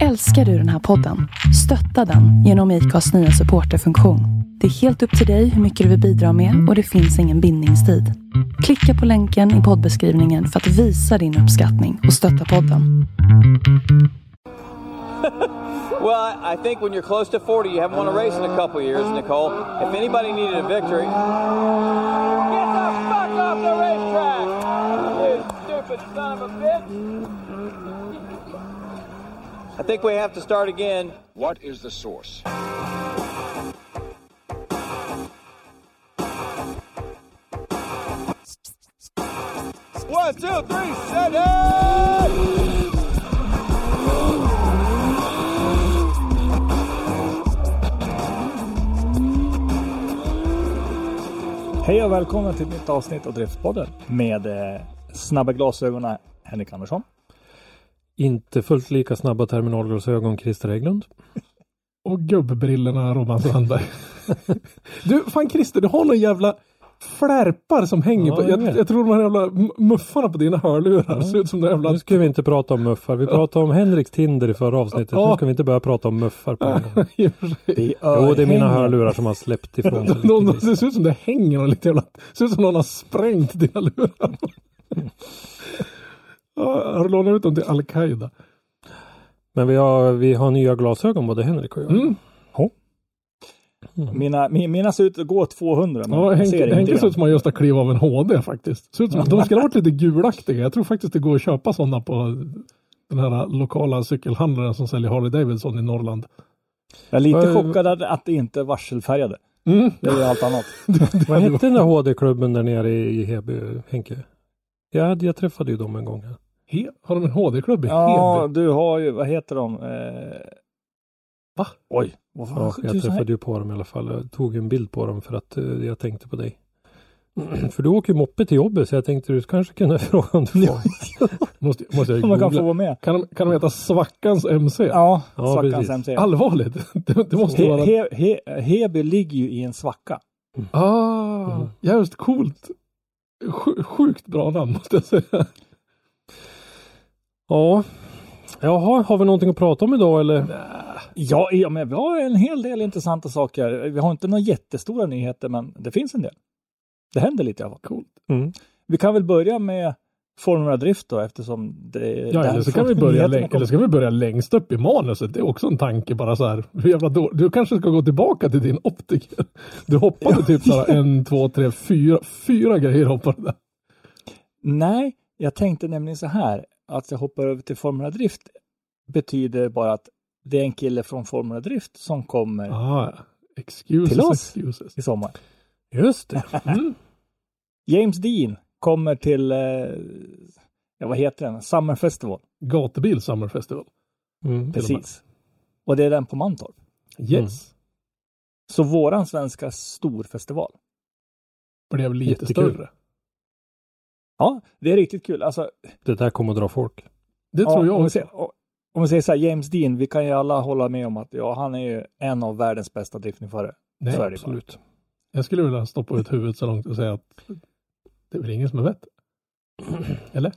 Älskar du den här podden? Stötta den genom IKAs nya supporterfunktion. Det är helt upp till dig hur mycket du vill bidra med och det finns ingen bindningstid. Klicka på länken i poddbeskrivningen för att visa din uppskattning och stötta podden. Well, I think when you're close to 40, you haven't won a race in a couple years, Nicole. If anybody needed a victory, get the fuck off the racetrack! You stupid son of a bitch! I think we have to start again. What is the source? One, two, three, set it! Hej och välkomna till ett nytt avsnitt av Driftspodden med eh, snabba glasögonen Henrik Andersson. Inte fullt lika snabba terminalglasögon Christer Hägglund. Och gubbbrillorna Robban Sandberg. du, fan Christer, du har någon jävla flärpar som hänger Ja, på. jag Jag, jag tror de här jävla muffarna på dina hörlurar ser ut som de jävla... Nu ska vi inte prata om muffar. Vi pratade om Henriks Tinder i förra avsnittet. Ja. Nu ska vi inte börja prata om muffar på en gång. Sig. Jo, det är mina hörlurar som har släppt ifrån sig De, de, det ser ut som det hänger någon lite jävla... Det ser ut som någon har sprängt dina lurar. Ja, har du lånat ut dem till Al-Qaida? Men vi har, vi har nya glasögon både Henrik och jag. Mm. Mina, mi- mina ser ut att gå 200 men Ja, Henke, ser Henke ingenting. ser ut som han just har klivit av en HD faktiskt. Ser ut som, de skulle ha varit lite gulaktiga. Jag tror faktiskt det går att köpa sådana på den här lokala cykelhandlaren som säljer Harley Davidson i Norrland. Jag är lite Vad- chockad att, det inte är varselfärgade. Mm. Det är ju allt annat. Vad hette den där HD-klubben där nere i i Heby, Henke? Hade, jag träffade ju dem en gång. He, har de en HD-klubb i Ja, Heby? du har ju, vad heter de? Eh... Va? Oj, vad fan? Ja, jag tusen träffade ju på dem i alla fall. Jag tog en bild på dem för att eh, jag tänkte på dig. För du åker ju moppe till jobbet så jag tänkte du kanske kunde fråga om du får. Måste, måste jag Om man kan få googla. vara med. Kan de, kan de heta Svackans MC? Ja, Ja, Svackans precis. MC. Allvarligt? Det, det måste He, vara... he, he, Heby ligger ju i en svacka. Ah, Mm. jävligt coolt. Sj- Sjukt bra namn måste jag säga. Ja. Jaha, har vi någonting att prata om idag eller? Ja, ja, men vi har en hel del intressanta saker. Vi har inte några jättestora nyheter, men det finns en del. Det händer lite i alla fall. Coolt. Mm. Vi kan väl börja med Formula Drift då eftersom det är Ja, eller så, kan vi börja eller ska vi börja längst upp i manuset. Det är också en tanke bara så här. Hur jävla då- du kanske ska gå tillbaka till din optiker. Du hoppade typ så här en, två, tre, fyra, fyra grejer hoppade där. Nej, jag tänkte nämligen så här att jag hoppar över till Formula Drift betyder bara att det är en kille från Formula Drift som kommer Ah, excuses, Till oss? excuses. i sommar. Just det. Mm. James Dean kommer till, eh, ja vad heter den, Summer Festival. Gatubil Summer Festival. Mm. Precis. Och det är den på Mantorp. Yes. Så våran svenska storfestival. Blev lite Jättekul. större. Ja, det är riktigt kul. Alltså, Det där kommer att dra folk. Det tror ja, jag om, vi också. säger, om vi säger så här, James Dean, vi kan ju alla hålla med om att ja, han är ju en av världens bästa driftningsförare. Nej, det bara. Absolut. Jag skulle vilja stoppa ut huvudet så långt och säga att det är väl ingen som är bättre. Eller?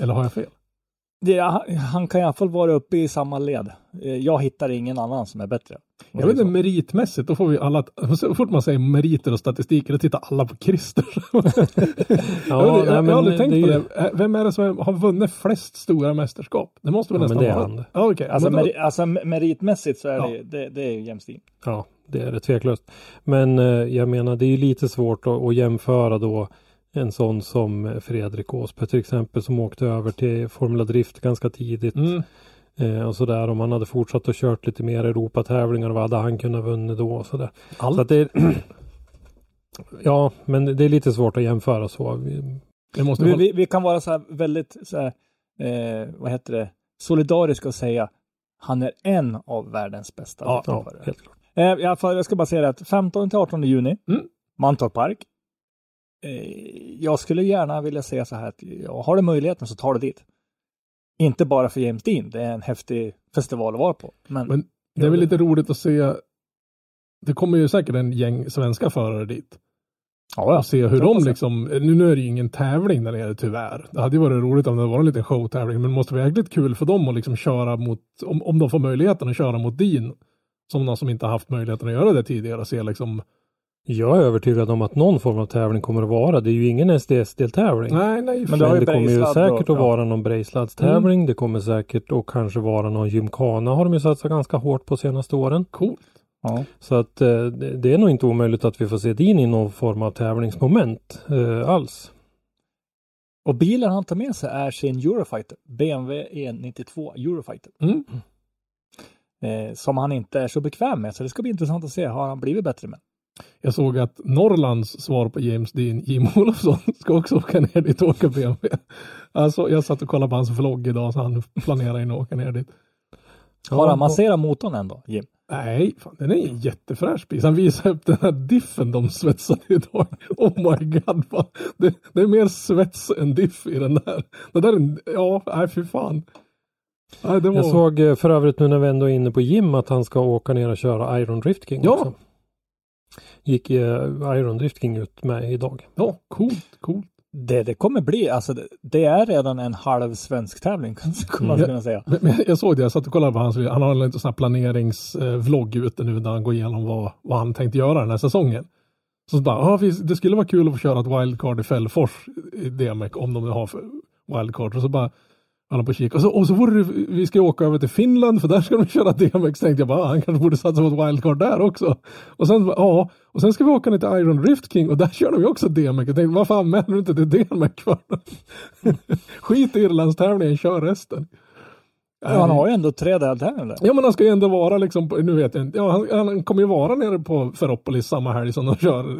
Eller har jag fel? Det, han- kan i alla fall vara uppe i samma led. Eh, Jag hittar ingen annan som är bättre. Jag vet inte, meritmässigt, då får vi alla, så fort man säger meriter och statistiker, då tittar alla på Christer. jag, vet inte, jag, jag har aldrig tänkt det på ju- det. Ä, Vem är det som har vunnit flest stora mästerskap? Det måste väl Ja, men nästan det är vara han. Ja, så. Alltså, då- meri, alltså mer- meritmässigt så är Ja. det, det, det är ju Dean. Ja, det är det tveklöst. Men eh, jag menar, det är ju lite svårt att, att jämföra då en sån som Fredrik Åsberg till exempel som åkte över till Formula Drift ganska tidigt. Mm. Eh, och sådär om han hade fortsatt och kört lite mer Europatävlingar vad hade han kunnat vunnit då och sådär. Allt. Så att det är, Ja, men det är lite svårt att jämföra så. Vi- Vi, vi, vi kan vara så här väldigt, så här, eh, vad heter det, solidariska och säga han är en av världens bästa Ja, Ja, helt klart. Eh, fall, jag ska bara säga det att 15 till 18 juni, Mm. Mantorp Park. Eh, jag skulle gärna vilja säga så här att ja, har du möjligheten så tar du dit. Inte bara för James Dean, det är en häftig festival att vara på. Men, Men det är väl lite roligt att se. Det kommer ju säkert en gäng svenska förare dit. Ja, och se hur de liksom, nu, nu är det ju ingen tävling där nere tyvärr. Det hade ju varit roligt om det var en liten showtävling, men det måste vara jäkligt kul för dem att liksom köra mot, om, om de får möjligheten att köra mot Dean, som någon som inte haft möjligheten att göra det tidigare, se liksom, Jag är övertygad om att någon form av tävling kommer att vara. Det är ju ingen SDS-deltävling. nej, nej, Men det Men det kommer ju säkert och- att vara någon Brejsladstävling. Det kommer säkert att kanske vara någon gymkana har de ju satsat ganska hårt på senaste åren. coolt. Ja. Så att eh, det det är nog inte omöjligt att vi får se din i någon form av tävlingsmoment eh, alls. Och bilen han tar med sig är sin Eurofighter. BMW E92 Eurofighter. Mm. Eh, som han inte är så bekväm med. Så det ska bli intressant att se. Har han blivit bättre med? Jag såg att Norrlands svar på James Dean, Jim Olofsson, ska också åka ner dit och åka BMW. Alltså, jag satt och kollade på hans vlogg idag så han planerar in att åka ner dit. Har han masserat motorn ändå, Jim? Nej, fan, den är en jättefräsch bil. Han visade upp den här diffen de svetsade idag. Oh my god. Fan. Det, det är mer svets än diff i den där. Det där är ja, nej fy fan. Nej, det var, Jag såg eh, för övrigt nu när vi ändå är inne på Jim att han ska åka ner och köra Iron Drift King Ja. också. Gick eh, Iron Drift King ut med idag. ja, coolt, coolt. Det, det kommer bli, alltså det, det är redan en halv svensk tävling, skulle man Mm. kunna säga. Men, men jag såg det, jag satt och kollade på hans, han har en sån här planeringsvlogg ute nu där han går igenom vad, vad han tänkte göra den här säsongen. Så bara, ah, vi- det skulle vara kul att få köra ett wildcard i Fällfors i DMEC om de har för wildcard. Och så bara, alla på kika. Och så, och så vore det, vi ska åka över till Finland för där ska de köra DMX. Tänkte jag bara, ah, han kanske borde satsa på ett wildcard där också. Och sen, ja, och sen ska vi åka ner till Iron Rift King och där kör de ju också DMX. Jag tänkte, varför anmäler du inte till DMX för? Skit i Irlandstävlingen, kör resten. Ja, han har ju ändå tre deltävlingar. Ja men han ska ju ändå vara liksom, nu vet jag inte, ja han, han kommer ju vara nere på Ferropolis samma helg som de kör eh,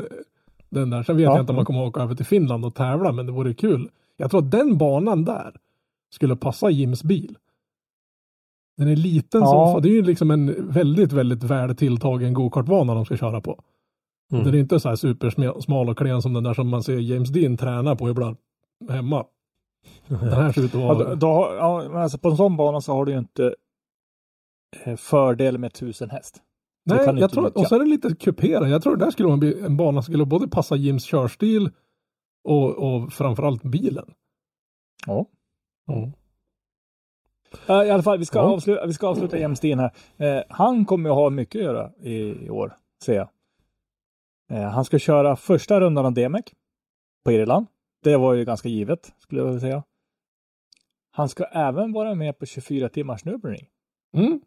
den där. Sen vet Ja. jag inte om man kommer åka över till Finland och tävla men det vore kul. Jag tror att den banan där skulle passa Jims bil. Den är liten Ja. som. Det är ju liksom en väldigt, väldigt väl tilltagen gokartbana de ska köra på. Mm. Den är inte så här supersmal och klen som den där som man ser James Dean träna på ibland hemma. Den här ser ut att Ja, vara... då, då, har- ja, alltså på en sån bana så har du ju inte eh, fördel med tusen häst. Nej, jag tror, och så är det lite kuperad. Jag tror det där skulle vara en bana som skulle både passa Jims körstil och, och framförallt bilen. Ja. Mm. Eh, I alla fall, vi ska, Ja. avsluta, vi ska avsluta James Dean här. Eh, han kommer ju ha mycket att göra i, i år, ser jag. Eh, han ska köra första rundan av DMEC på Irland. Det var ju ganska givet, skulle jag vilja säga. Han ska även vara med på 24 timmars Nürburgring. Mm.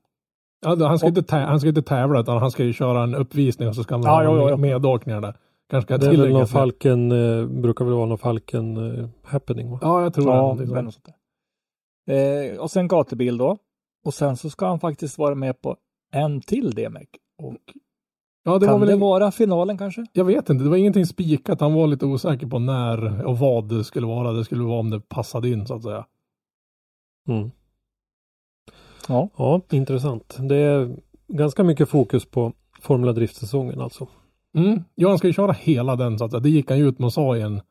Ja, då- han, ska Och- inte han ska inte tävla utan han ska ju köra en uppvisning och så ska han Ja, ha jo, jo. medåkningar där. Kanske ska Det är väl någon Falken, eh, brukar väl vara någon Falken eh, happening va? Ja, jag tror det. är Ja, någonting men sånt. något sånt där. Eh, och sen gatubil då. Och sen så ska han faktiskt vara med på en till DMEC. Och Ja, det kan var väl det en- vara finalen kanske? Jag vet inte, det var ingenting spikat. Han var lite osäker på när och vad det skulle vara. Det skulle vara om det passade in så att säga. Mm. Ja. Ja, intressant. Det är ganska mycket fokus på Formula Drift-säsongen alltså. Mm. Ja, han ska ju köra hela den så att säga. Det gick han ju ut med och sa i en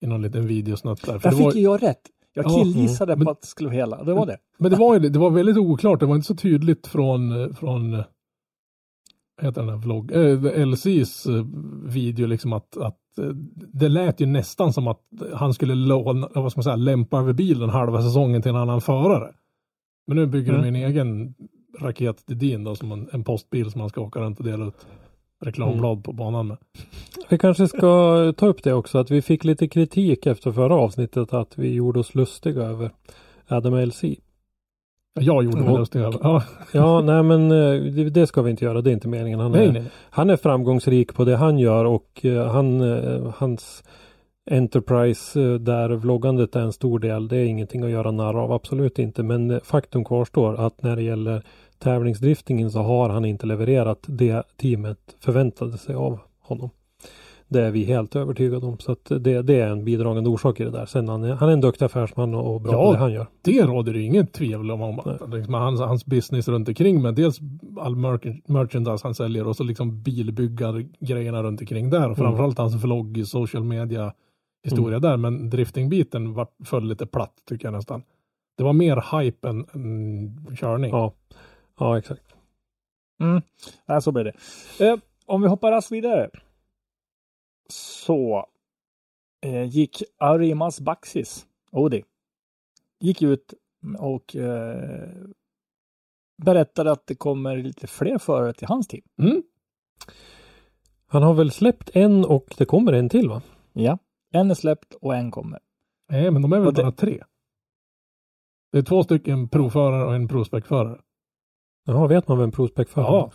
i någon liten videosnutt där. För Där det var, fick jag rätt. Jag Ja, killgissade mm. på att det skulle vara hela. Det var det. Men det var det var väldigt oklart. Det var inte så tydligt från från heter den här vlogg, äh, LCs eh, video liksom att, att eh, det lät ju nästan som att han skulle låna, vad ska man säga, lämpa över bilen halva säsongen till en annan förare. Men nu bygger de Mm. en egen raket till din då som en, en postbil som man ska åka runt och dela ut reklamblad på banan med. Vi kanske ska ta upp det också att vi fick lite kritik efter förra avsnittet att vi gjorde oss lustiga över Adam LC. Jag gjorde mig lustig över. Ja, Ja, nej men eh, det, ska vi inte göra. Det är inte meningen. Han nej, är, nej, han är framgångsrik på det han gör och eh, han, eh, hans Enterprise där vloggandet är en stor del. Det är ingenting att göra narr av. Absolut inte. Men faktum kvarstår att när det gäller tävlingsdriftingen så har han inte levererat det teamet förväntade sig av honom. Det är vi helt övertygade om. Så att det, det är en bidragande orsak i det där. Sen han är, han är en duktig affärsman och, bra Ja. på det han gör. Det råder det inget tvivel om. om liksom hans, hans business runt omkring med dels all merch- merchandise han säljer och så liksom bilbyggargrejerna runt omkring där. Och Mm. framförallt hans vlogg, social media historia där. Men driftingbiten var, föll lite platt tycker jag nästan. Det var mer hype än, än körning. Ja, ja exakt. Mm. Nej, så blir det. Eh, om vi hoppar raskt vidare. Så eh, gick Arimas Baxis, Odi, gick ut och eh, berättade att det kommer lite fler förare till hans team. Mm. Han har väl släppt en och det kommer en till va? Ja, en är släppt och en kommer. Nej, men de är väl Och det- bara tre. Det är två stycken provförare och en provspecförare. Jaha, vet man vem Prospect för? Ja.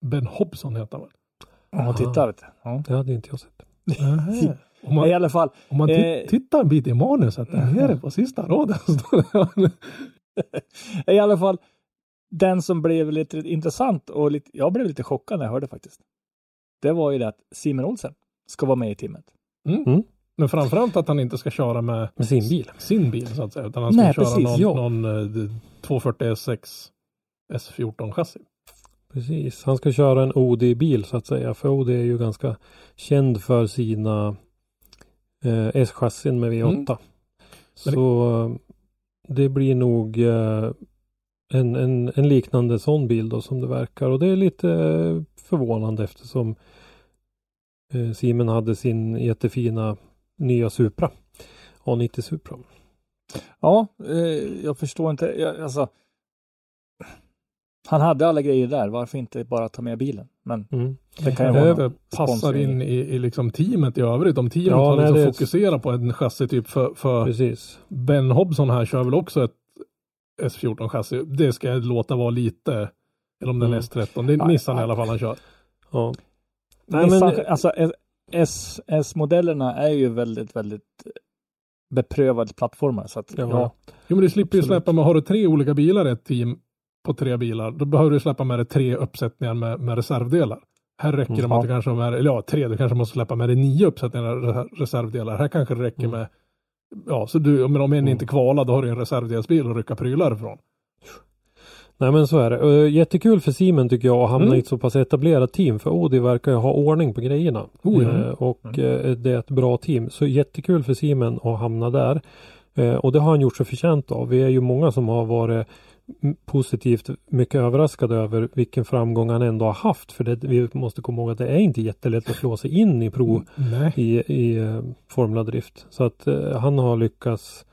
Ben Hobson heter han väl? Om man Aha. tittar. Du. Ja. Det hade inte jag sett. Om man, I alla fall, om man eh, tittar en bit i manuset där nere på sista raden. det- i alla fall, den som blev lite intressant och lite, jag blev lite chockad när jag hörde faktiskt. Det var ju det att Simon Olsen ska vara med i teamet. mm. Men framförallt att han inte ska köra med Med sin bil. sin bil så att säga. Utan han ska Nej, köra precis, någon, någon eh, 240 S6 S14 chassi. Precis, han ska köra en OD-bil så att säga. För OD är ju ganska känd för sina eh, S-chassin med V8. Mm. Så det blir nog eh, en, en, en liknande sån bil då som det verkar. Och det är lite förvånande eftersom eh, Simen hade sin jättefina nya Supra. A90 Supra. Ja, eh, jag förstår inte. Jag, alltså, han hade alla grejer där. Varför inte bara ta med bilen? Men Mm. det kan ju Det vara passar in i, i liksom teamet i övrigt. Om teamet Ja, har liksom det är- fokuserat på en chassi typ för, för Precis. Ben Hobson här kör väl också ett S14 chassi. Det ska jag låta vara lite, eller om det är Mm. S13. Det är Nej, Nissan i nej. alla fall han kör. Ja. Nej, Nissan, men, alltså S-modellerna är ju väldigt, väldigt beprövade plattformar. Så att, Ja. ja. Jo men du slipper ju släppa med, har du tre olika bilar i ett team på tre bilar, då behöver du släppa med dig tre uppsättningar med, med reservdelar. Här räcker det Mm, med att du kanske har med eller ja, tre, du kanske måste släppa med dig nio uppsättningar re- reservdelar. Här kanske det räcker Mm. med, ja, så du, men om en Mm. inte kvalar, då har du en reservdelsbil att rycka prylar ifrån. Nej men så är det. Jättekul för Simen tycker jag att hamna Mm. i ett så pass etablerat team. För Audi verkar ju ha ordning på grejerna. Oh, ja. Eh, och eh, det är ett bra team. Så jättekul för Simen att hamna där. Eh, och det har han gjort sig förtjänt av. Vi är ju många som har varit positivt mycket överraskade över vilken framgång han ändå har haft. För det, vi måste komma ihåg att det är inte jättelätt att slå sig in i pro Nej. i, i eh, Formula Drift. Så att eh, han har lyckats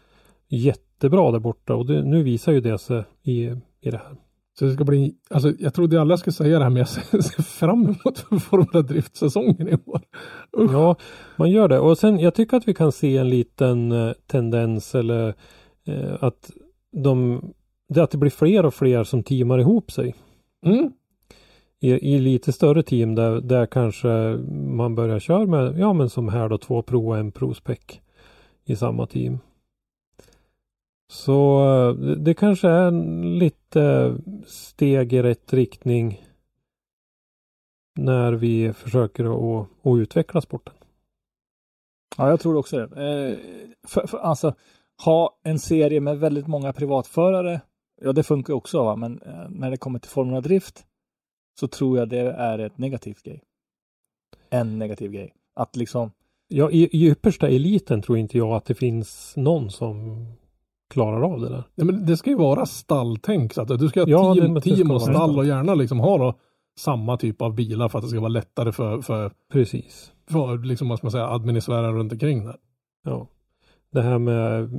jättebra där borta och det, nu visar ju det sig i, i det här. Så det ska bli, alltså jag trodde alla skulle säga det här men jag ser, fram emot Formula Drift-säsongen i år. Usch. Ja, man gör det. Och sen jag tycker att vi kan se en liten eh, tendens eller eh, att de det att det blir fler och fler som teamar ihop sig. Mm. I, I lite större team där, där kanske man börjar köra med, ja men som här då, två pro och en pro-spec i samma team. Så eh, det, det kanske är en lite steg i rätt riktning när vi försöker att, att utveckla sporten. ja, jag tror också det. Eh, för, för, alltså, ha en serie med väldigt många privatförare, ja det funkar också, va? men eh, när det kommer till Formula Drift så tror jag det är ett negativt grej. En negativ grej. Att liksom, Ja, i, i yppersta eliten tror inte jag att det finns någon som klarar av det där. Ja, men det ska ju vara stalltänk. Så att du ska ha Ja, team, det- team och stall och gärna liksom ha då samma typ av bilar för att det ska vara lättare för, för, Precis. för liksom, vad ska man säga, administratören runt omkring där. Ja. Det här med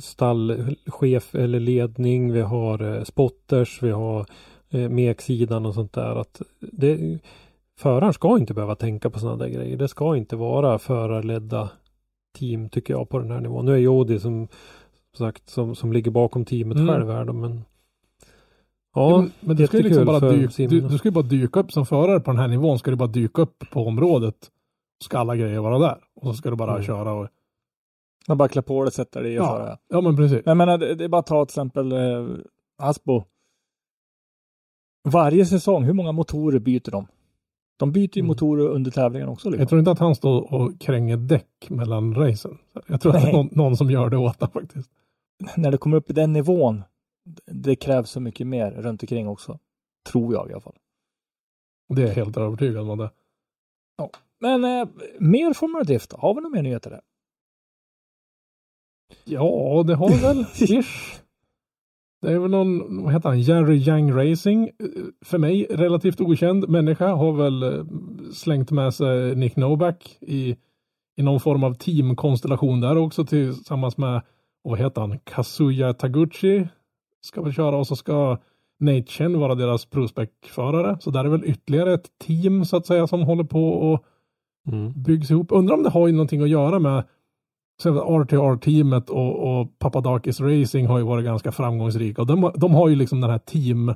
stallchef eller ledning, vi har eh, spotters, vi har eh, meksidan och sånt där. Att det, föraren ska inte behöva tänka på sådana där grejer. Det ska inte vara förarledda team tycker jag på den här nivån. Nu är ju Audi som sagt som, som ligger bakom teamet Mm. själv här då, men Ja, Ja, men, du ska ju liksom bara dyka, du, du ska ju bara dyka upp som förare på den här nivån. Ska du bara dyka upp på området. Ska alla grejer vara där. Och så ska du bara Mm. köra och man bara klä på det, sätta det i och Ja. köra. Ja men precis. Jag menar, det, det är bara att ta till exempel eh, Aspo. Varje säsong, hur många motorer byter de? De byter ju Mm. motorer under tävlingen också. Liksom. Jag tror inte att han står och kränger däck mellan racen. Jag tror att det är Nej. någon, någon som gör det åt honom faktiskt. När det kommer upp i den nivån, det krävs så mycket mer runt omkring också. Tror jag i alla fall. Det är jag helt övertygad om det. Men eh, mer Formula Drift, har vi några mer nyheter där? Ja, det har väl. Ish. Det är väl någon, vad heter han, Jerry Yang Racing. För mig relativt okänd människa har väl eh, slängt med sig Nick Novak i, i någon form av teamkonstellation där också tillsammans med, vad heter han, Kazuya Taguchi ska väl köra och så ska Nate Chen vara deras prospect-förare. Så där är väl ytterligare ett team så att säga som håller på och Mm. byggs ihop. Undrar om det har någonting att göra med så RTR-teamet och, och Papadakis Racing har ju varit ganska framgångsrika. Och de, de har ju liksom den här team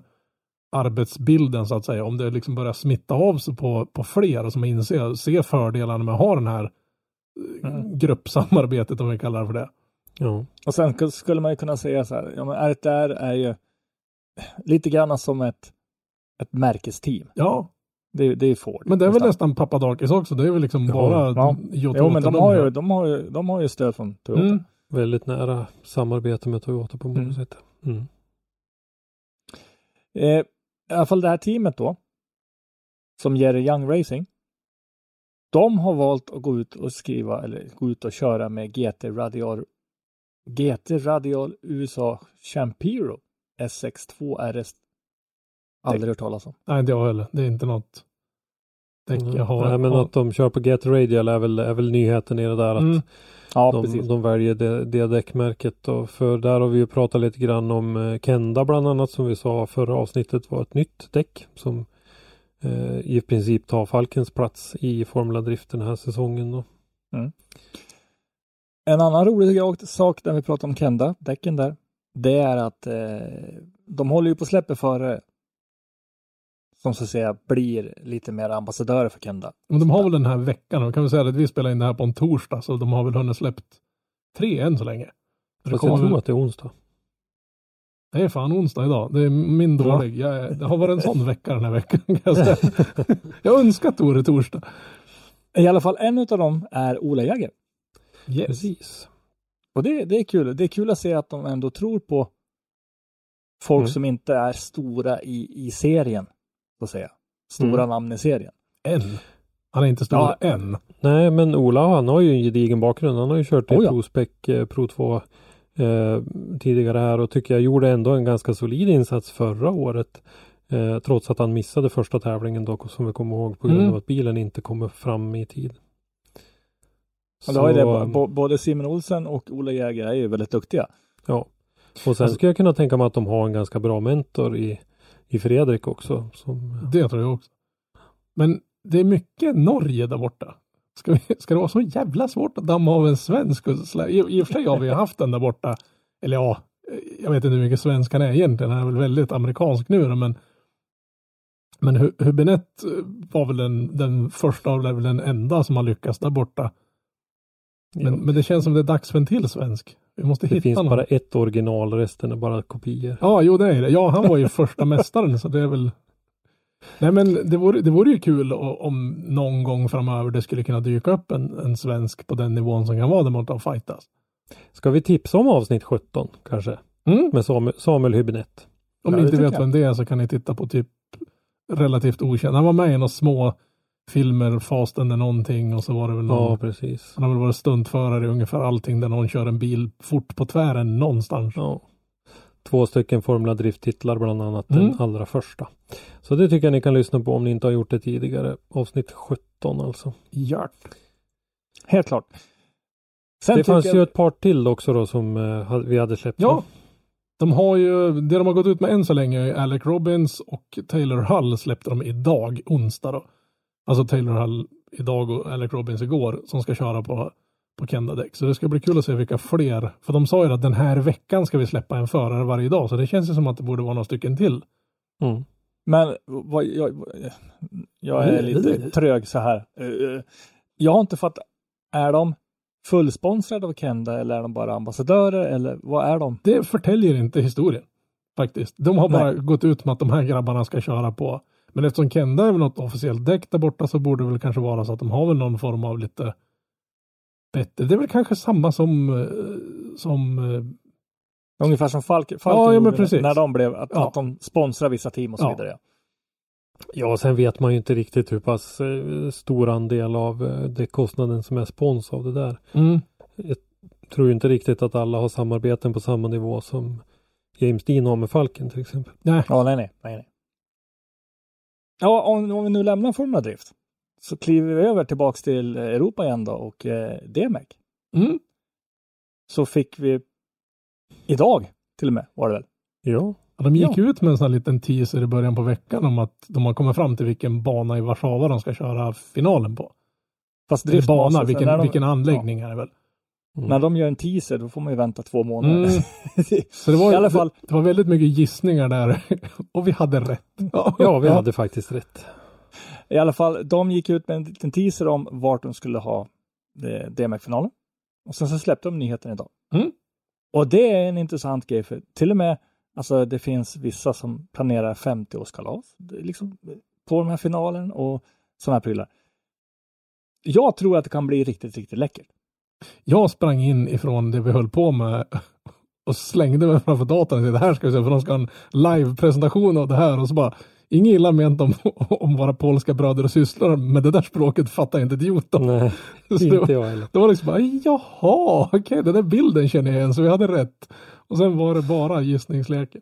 arbetsbilden så att säga. Om det liksom börjar smitta av sig på, på fler som inser ser fördelarna med att ha den här eh, Mm. gruppsamarbetet om vi kallar det för det. Ja. Och sen sk- skulle man ju kunna säga så här, ja men RTR är ju lite grann som ett, ett märkesteam. Ja, Det, det är Ford. men det är väl nästan Papadakis också. Det är väl liksom Ja, bara ja. Toyota Jo men de de har, ju, de, har ju, de har ju stöd från Toyota. Mm. Väldigt nära samarbete med Toyota på många Mm. sätt. Mm. Eh, I alla fall det här teamet då, som Jerry Young Racing, de har valt att gå ut och skriva eller gå ut och köra med GT Radial GT Radial USA Champiro SX2 RS. Aldrig hört talas om. Nej, inte jag heller. Det är inte något däck jag har. Mm. Nej, men att de kör på Get Radial är väl, är väl nyheten i det där att Mm. Ja, de, precis. de väljer det, det däckmärket. Och för där har vi ju pratat lite grann om eh, Kenda bland annat som vi sa förra avsnittet var ett nytt däck som eh, i princip tar Falkens plats i Formula Drift den här säsongen. Då. En annan rolig sak- sak när vi pratar om Kenda, däcken där, det är att eh, de håller ju på att släppa före som så att säga blir lite mer ambassadörer för Kenda. Men de har väl den här veckan, och kan vi säga att vi spelar in det här på en torsdag, så de har väl hunnit släppt tre än så länge. Så det, Fast jag kommer tror väl, att det är onsdag. det är fan onsdag idag. Det är min dålig. Jag är, det har varit en sån vecka den här veckan. Kan jag, säga. jag önskar att det vore torsdag. I alla fall en av dem är Ola Jäger. Yes. Precis. Och det, det är kul. Det är kul att se att de ändå tror på folk Mm. som inte är stora i, i serien, så att säga. Stora Mm. namn i serien. En. Han är inte stor Ja. än. Nej men Ola han har ju en gedigen bakgrund. Han har ju kört i Oh ja. ProSpec eh, Pro 2 eh, tidigare här och tycker jag gjorde ändå en ganska solid insats förra året. Eh, trots att han missade första tävlingen dock som vi kommer ihåg på grund Mm. av att bilen inte kommer fram i tid. Har ju det, Så, bo- både Simon Olsen och Ola Jäger är ju väldigt duktiga. Ja. Och sen Alltså- skulle jag kunna tänka mig att de har en ganska bra mentor i, i Fredrik också. Som, Det tror jag också. Men det är mycket Norge där borta. Ska, vi, ska det vara så jävla svårt att damma av en svensk? I, I och för sig har vi ju haft den där borta. Eller ja, jag vet inte hur mycket svenskan är egentligen. Han är väl väldigt amerikansk nu men men Hubinett var väl den, den första och väl den enda som har lyckats där borta. Men, men det känns som det är dags för en till svensk. Vi måste det hitta finns någon. bara ett original, resten är bara kopior. Ja, jo det är det. Ja, han var ju första mästaren så det är väl Nej men det vore, det vore ju kul om någon gång framöver det skulle kunna dyka upp en, en svensk på den nivån som kan vara där borta och fightas. Ska vi tipsa om avsnitt 17 kanske? Mm. Med Samuel, Samuel Hübinette. Om Ja, ni inte vet jag. vem det är så kan ni titta på typ relativt okänd. Han var med i några små filmer, Fast eller någonting och så var det väl någon, Ja, precis. han har väl varit stuntförare i ungefär allting där någon kör en bil fort på tvären någonstans. Ja. Två stycken Formula Drift-titlar bland annat Mm. den allra första. Så det tycker jag ni kan lyssna på om ni inte har gjort det tidigare. Avsnitt 17 alltså. Ja. Helt klart. Sen det fanns jag- ju ett par till också då som eh, vi hade släppt. Ja. De har ju, det de har gått ut med än så länge är Alec Robbins och Taylor Hull släppte de idag, onsdag då. Alltså Taylor Hull idag och Alec Robbins igår som ska köra på, på Kenda-däck. Så det ska bli kul att se vilka fler, för de sa ju att den här veckan ska vi släppa en förare varje dag. Så det känns ju som att det borde vara några stycken till. Mm. Men vad, jag, jag är lite trög så här. Jag har inte fattat. Är de fullsponsrade av Kenda eller är de bara ambassadörer eller vad är de? Det förtäljer inte historien. Faktiskt. De har bara Nej. gått ut med att de här grabbarna ska köra på. Men eftersom Kenda är väl något officiellt däck där borta så borde det väl kanske vara så att de har väl någon form av lite bättre. Det är väl kanske samma som, eh, som eh, Ungefär som Falk, Falken Ja, ja, men precis. när de blev, att, Ja. att de sponsrar vissa team och så Ja. vidare. Ja, sen vet man ju inte riktigt hur pass eh, stor andel av eh, det kostnaden som är spons av det där. mm, tror ju inte riktigt att alla har samarbeten på samma nivå som James Dean har med Falken till exempel. Nej, Ja, nej, nej, nej, nej. Ja, om, om vi nu lämnar Formula Drift så kliver vi över tillbaks till Europa igen då och eh, DMEC. mm. Så fick vi idag till och med var det väl? Ja, Ja, de gick Ja. ut med en sån här liten teaser i början på veckan om att de har kommit fram till vilken bana i Warszawa de ska köra finalen på. Fast Eller Driftmasters, bana, när vilken, de, vilken anläggning är det väl. Mm. När de gör en teaser då får man ju vänta två månader. Mm. Så det var, I alla fall. det, det var väldigt mycket gissningar där och vi hade rätt. Ja, vi hade faktiskt rätt. I alla fall, de gick ut med en liten teaser om vart de skulle ha eh, DMX-finalen. Och sen så släppte de nyheten idag. Mm. Och det är en intressant grej för till och med, alltså det finns vissa som planerar 50-årskalas Det är liksom, på den här finalen och sådana här prylar. Jag tror att det kan bli riktigt, riktigt läckert. Jag sprang in ifrån det vi höll på med och slängde mig framför datorn och sa det här ska vi se för de ska ha en live-presentation av det här och så bara Inget illa ment om, om våra polska bröder och systrar, men det där språket fattar inte idiot om. Nej, Så inte jag heller. det var liksom bara, jaha, okej, den där bilden känner jag igen, så vi hade rätt. Och sen var det bara gissningsleken.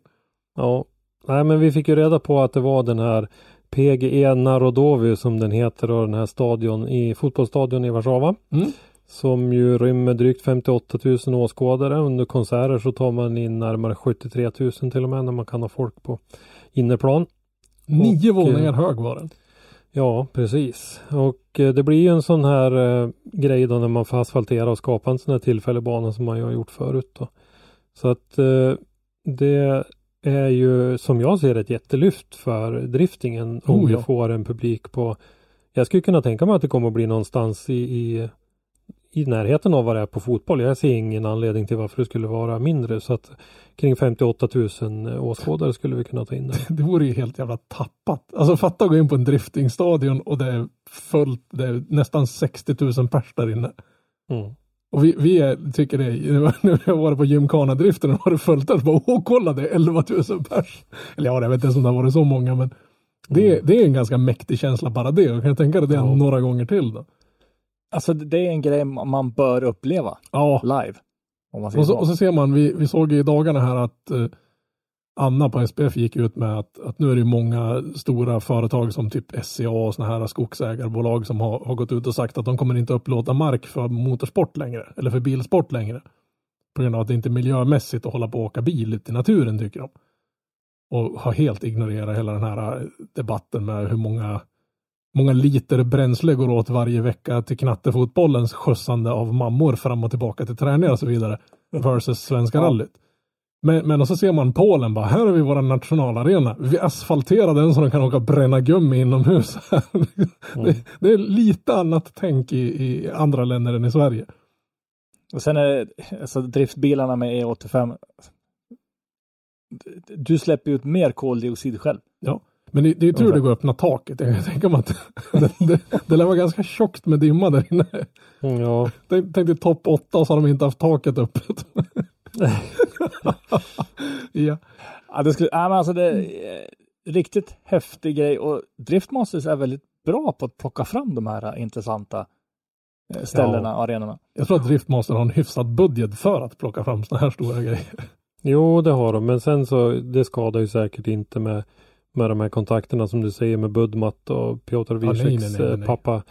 Ja, nej men vi fick ju reda på att det var den här PGE Narodovi som den heter och den här stadion i fotbollsstadion i Warszawa. Mm. Som ju rymmer drygt 58 000 åskådare. Under konserter så tar man in närmare 73 000 till och med när man kan ha folk på innerplan. Nio Och, våningar eh, hög var den. Ja, precis. Och eh, det blir ju en sån här eh, grej då när man får asfaltera och skapa en sån här tillfällig bana som man ju har gjort förut då. Så att eh, det är ju som jag ser ett jättelyft för driftingen om Oh, vi ja. får en publik på Jag skulle kunna tänka mig att det kommer att bli någonstans i, i i närheten av vad det är på fotboll. Jag ser ingen anledning till varför det skulle vara mindre så att kring 58 000 åskådare skulle vi kunna ta in där. Det vore ju helt jävla tappat. Alltså fatta att gå in på en driftingstadion och det är fullt, det är nästan 60 000 pers där inne. Mm. Och vi, vi är, tycker det, nu när jag var på gymkana-driften och var det fullt där, så bara åh kolla det är 11 000 pers. Eller ja, jag vet inte ens om det har varit så många, men det, det är en ganska mäktig känsla bara det. Och kan jag tänka dig det Ja. några gånger till då. Alltså det är en grej man bör uppleva Ja, live. Och så, och så ser man, vi, vi såg i dagarna här att eh, Anna på SPF gick ut med att, att nu är det många stora företag som typ SCA och sådana här skogsägarbolag som har, har gått ut och sagt att de kommer inte upplåta mark för motorsport längre, eller för bilsport längre. På grund av att det inte är miljömässigt att hålla på och åka bil ute i naturen tycker de. Och har helt ignorerat hela den här eh, debatten med hur många, många liter bränsle går åt varje vecka till knattefotbollens skjutsande av mammor fram och tillbaka till träningar och så vidare. Versus Svenska Ja. rallyt. Men, men och så ser man Polen bara, här har vi vår nationalarena. Vi asfalterar den så de kan åka och bränna gummi inomhus. det, det är lite annat tänk i, i andra länder än i Sverige. Och sen är det, alltså driftbilarna med E85. Du släpper ut mer koldioxid själv. Men det, det är tur Ungefär. det går att öppna taket. Jag tänka mig att det, det, det lär vara ganska tjockt med dimma där inne. Mm, Ja, Tänk, tänk dig topp 8 och så har de inte haft taket öppet. ja. Ja, det skulle, ja, men alltså det är riktigt häftig grej och Driftmasters är väldigt bra på att plocka fram de här intressanta eh, ställena och arenorna. Jag tror att Driftmaster har en hyfsad budget för att plocka fram sådana här stora grejer. Jo, det har de, men sen så det skadar ju säkert inte med, med de här kontakterna som du säger med Budmat och Piotr Wiesieks nej, eh, pappa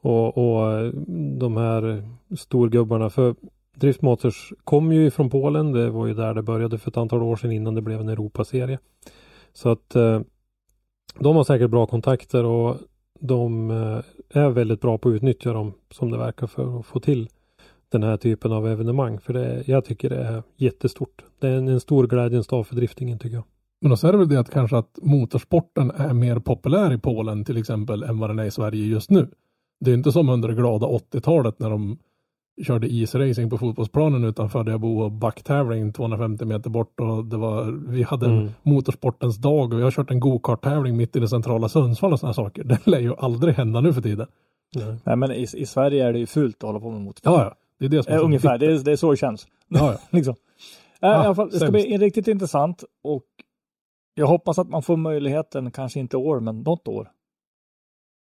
och, och eh, de här storgubbarna. För Driftmotors kom ju ifrån Polen. Det var ju där det började för ett antal år sedan innan det blev en Europaserie. Så att eh, de har säkert bra kontakter och de eh, är väldigt bra på att utnyttja dem som det verkar för att få till den här typen av evenemang. För det, jag tycker det är jättestort. Det är en, en stor glädjens dag för driftingen tycker jag. Men också är det väl det att kanske att motorsporten är mer populär i Polen till exempel än vad den är i Sverige just nu. Det är inte som under det glada 80-talet när de körde isracing på fotbollsplanen utanför där jag bor och backtävling 250 meter bort och det var, vi hade en Mm. motorsportens dag och jag har kört en go-kart-tävling mitt i det centrala Sundsvall och sådana saker. Det lär ju aldrig hända nu för tiden. Nej. Nej, men i, i Sverige är det ju fult att hålla på med motorsport. Ja, ja. Det är det som är Eh, ungefär, det är, det är så det känns. Ja, ja. liksom. Eh, I Ah, alla fall, det ska sämst. bli riktigt intressant och jag hoppas att man får möjligheten, kanske inte år, men något år,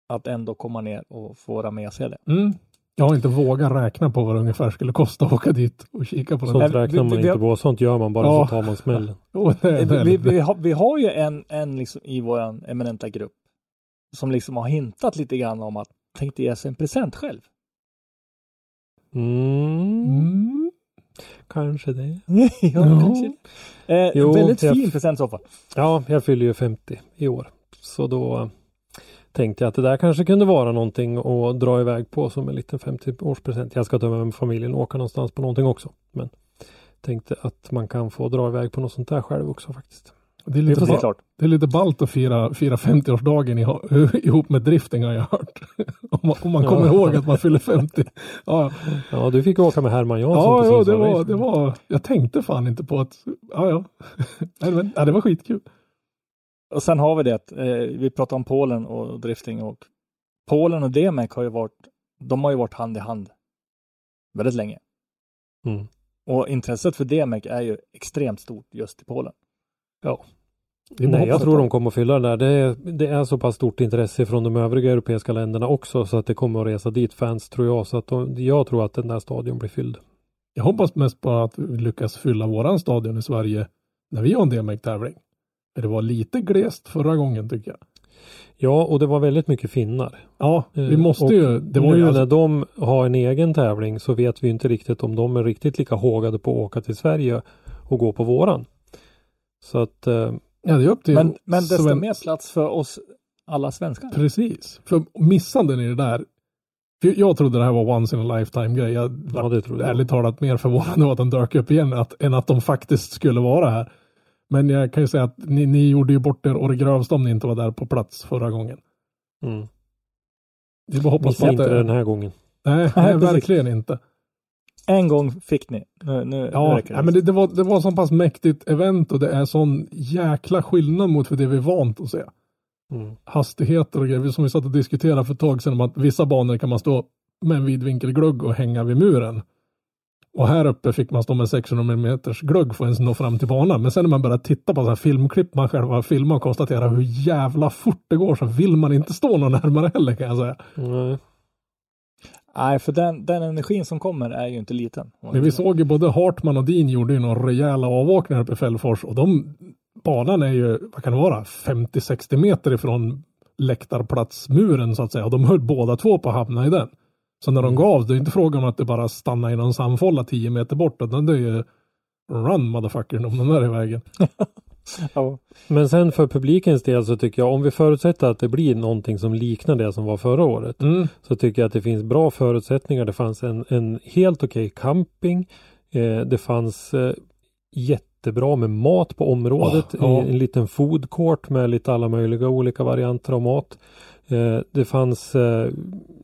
att ändå komma ner och få vara med och se det. Mm. Jag har inte vågat räkna på vad det ungefär skulle kosta att åka dit och kika på den. Sånt Nej, räknar vi- man vi- inte på. Sånt gör man bara Ja. så tar man smällen. Vi, vi, har, vi har ju en, en liksom i vår eminenta grupp som liksom har hintat lite grann om att tänkte ge sig en present själv. Mm, Mm. Kanske det. ja, Ja. kanske. Eh, Jo, väldigt jag- fin present i så fall. Ja, jag fyller ju 50 i år. Så då tänkte jag att det där kanske kunde vara någonting att dra iväg på som en liten 50-årspresent. Jag ska ta med familjen och åka någonstans på någonting också. Men tänkte att man kan få dra iväg på något sånt där själv också faktiskt. Det är lite, det är lite ballt att fira, fira 50-årsdagen iho- ihop med drifting har jag hört. om man, om man kommer Ja. ihåg att man fyller 50. Ja, Ja, du fick åka med Herman Jansson ja, ja det, var, det var, jag tänkte fan inte på att, ja, ja. Ja det var skitkul. Och sen har vi det, eh, vi pratar om Polen och drifting och Polen och DMEC har ju varit, de har ju varit hand i hand väldigt länge. Mm. Och intresset för DMEC är ju extremt stort just i Polen. Ja. Det bara Nej, jag tror att- de kommer att fylla den där. Det är, det är så pass stort intresse från de övriga europeiska länderna också så att det kommer att resa dit fans tror jag. Så att de, jag tror att den där stadion blir fylld. Jag hoppas mest på att vi lyckas fylla våran stadion i Sverige när vi har en DMX-tävling. Det var lite glest förra gången tycker jag. Ja, och det var väldigt mycket finnar. Ja, vi Eh, måste och ju. Det var nu ju alltså, när de har en egen tävling så vet vi inte riktigt om de är riktigt lika hågade på att åka till Sverige och gå på våran. Så att eh, ja, det är upp till Men, men desto Sven- mer plats för oss alla svenskar. Precis. För missanden i det där. För jag trodde det här var once in a lifetime grej. Jag ja, var det tror jag. ärligt talat mer förvånad över att den dök upp igen att, än att de faktiskt skulle vara här. Men jag kan ju säga att ni, ni gjorde ju bort er och det grövsta om ni inte var där på plats förra gången. Mm. Det är bara hoppas Missa på att inte det, den här gången. Nej, Nej, nej verkligen inte. En gång fick ni. Nu, nu, nu Ja, räcker nej, men det, det, var, det var så pass mäktigt event och det är sån jäkla skillnad mot för det vi är vant att se. Mm. Hastigheter och grejer. Som vi satt och diskuterade för ett tag sedan om att vissa banor kan man stå med en vidvinkelglugg och hänga vid muren. Och här uppe fick man stå med 600 mm glugg för att ens nå fram till banan. Men sen när man börjar titta på så här filmklipp man själv har filmat och konstatera hur jävla fort det går så vill man inte stå någon närmare heller kan jag säga. Nej. Nej, för den, den energin som kommer är ju inte liten. Men vi såg ju både Hartman och Dean gjorde ju några rejäla avåkningar uppe i Fällfors och de banan är ju, vad kan det vara, 50-60 meter ifrån läktarplatsmuren så att säga. Och de höll båda två på att hamna i den. Så när de gav, det är inte frågan om att det bara stannar i någon sandfålla 10 meter bort, utan det är ju run motherfucker om den där är i vägen. Ja. Men sen för publikens del så tycker jag om vi förutsätter att det blir någonting som liknar det som var förra året. Mm. Så tycker jag att det finns bra förutsättningar. Det fanns en, en helt okej camping. Eh, det fanns eh, jättebra med mat på området. Oh, ja. I en liten food court med lite alla möjliga olika varianter av mat. Eh, det fanns eh,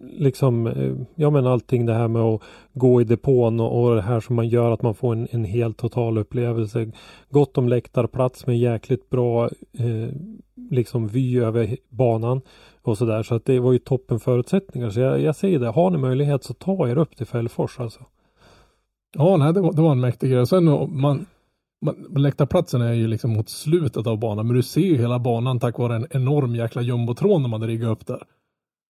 liksom, eh, ja men allting det här med att gå i depån och, och det här som man gör att man får en, en helt total upplevelse. Gott om läktarplats med jäkligt bra eh, liksom vy över banan och sådär. Så att det var ju toppen förutsättningar. Så jag, jag säger det, har ni möjlighet så ta er upp till Fällfors alltså. Ja, nej, det var, det var en mäktig grej. Sen man, läktarplatsen är ju liksom mot slutet av banan, men du ser ju hela banan tack vare en enorm jäkla jumbotron de hade riggat upp där.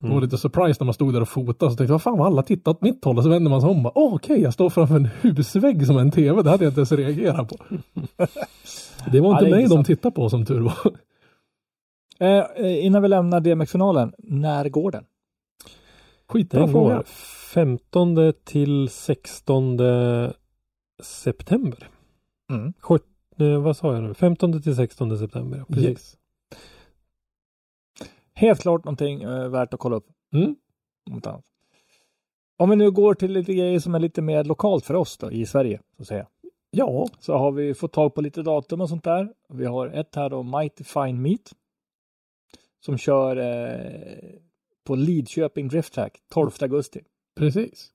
Det var Mm. lite surprise när man stod där och fotade så tänkte jag, vad fan vad alla tittat åt mitt håll och så vänder man sig om och bara, åh okej, jag står framför en husvägg som en tv, det hade jag inte ens reagerat på. det var Ja, inte är mig de intressant. tittade på som tur var. Eh, eh, innan vi lämnar DMX-finalen, när går den? Skitbra Den fråga. går 15 till 16 september. Mm. Eh, vad sa jag nu? 15 till 16 september. Precis. Yes. Helt klart någonting eh, värt att kolla upp. Mm. Om vi nu går till lite grejer som är lite mer lokalt för oss då, i Sverige, så att säga. Ja, Så har vi fått tag på lite datum och sånt där. Vi har ett här då, Mighty Fine Meat. Som kör eh, på Lidköping Drift Track 12 augusti. precis.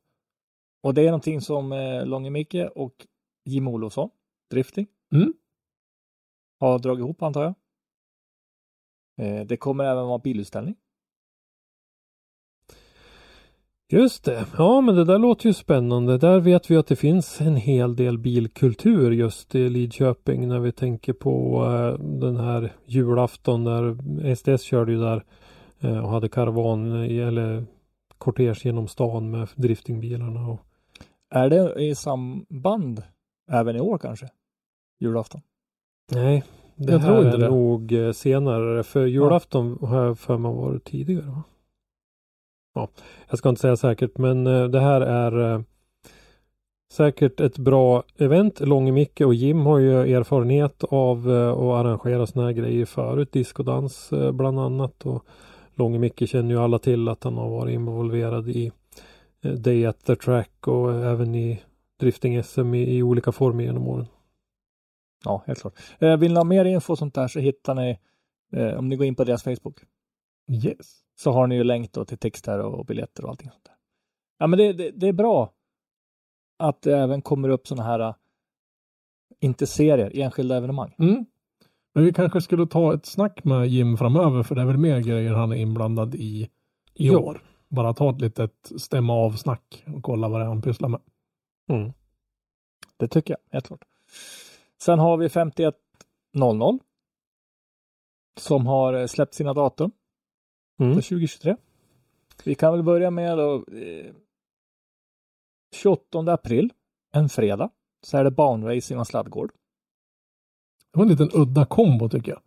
Och det är någonting som eh, Långe Micke och Jim Olofsson, Drifting, Mm. har dragit ihop antar jag. Eh, det kommer även vara bilutställning. Just det. Ja, men det där låter ju spännande. Där vet vi att det finns en hel del bilkultur just i Lidköping när vi tänker på eh, den här julafton där SDS körde ju där eh, och hade karavan i- eller kortege genom stan med driftingbilarna. Och... Är det i samband även i år kanske? Julafton? Nej, det Jag här tror inte är det. nog eh, senare. För julafton har jag för mig varit tidigare. Va? Ja, jag ska inte säga säkert men eh, det här är eh, säkert ett bra event. Långe Micke och Jim har ju erfarenhet av att arrangera såna här grejer förut. Discodans eh, bland annat. Och Långe Micke känner ju alla till att han har varit involverad i Day at the Track och även i drifting-SM i, i olika former genom åren. Ja, helt klart. Eh, vill ni ha mer info och sånt där så hittar ni, eh, om ni går in på deras Facebook, Yes. så har ni ju länk då till texter och biljetter och allting sånt där. Ja, men det, det, det är bra att det även kommer upp sådana här, eh, inte serier, enskilda evenemang. Mm. Men vi kanske skulle ta ett snack med Jim framöver för det är väl mer grejer han är inblandad i i Ja. år. Bara ta ett litet stämma av snack och kolla vad det är han pysslar med. Mm. Det tycker jag, helt klart. Sen har vi 5100 som har eh, släppt sina datum Mm. för 2023. Vi kan väl börja med då, eh, 28 april, en fredag, så är det banracing och sladdgård. Det var en liten udda kombo tycker jag.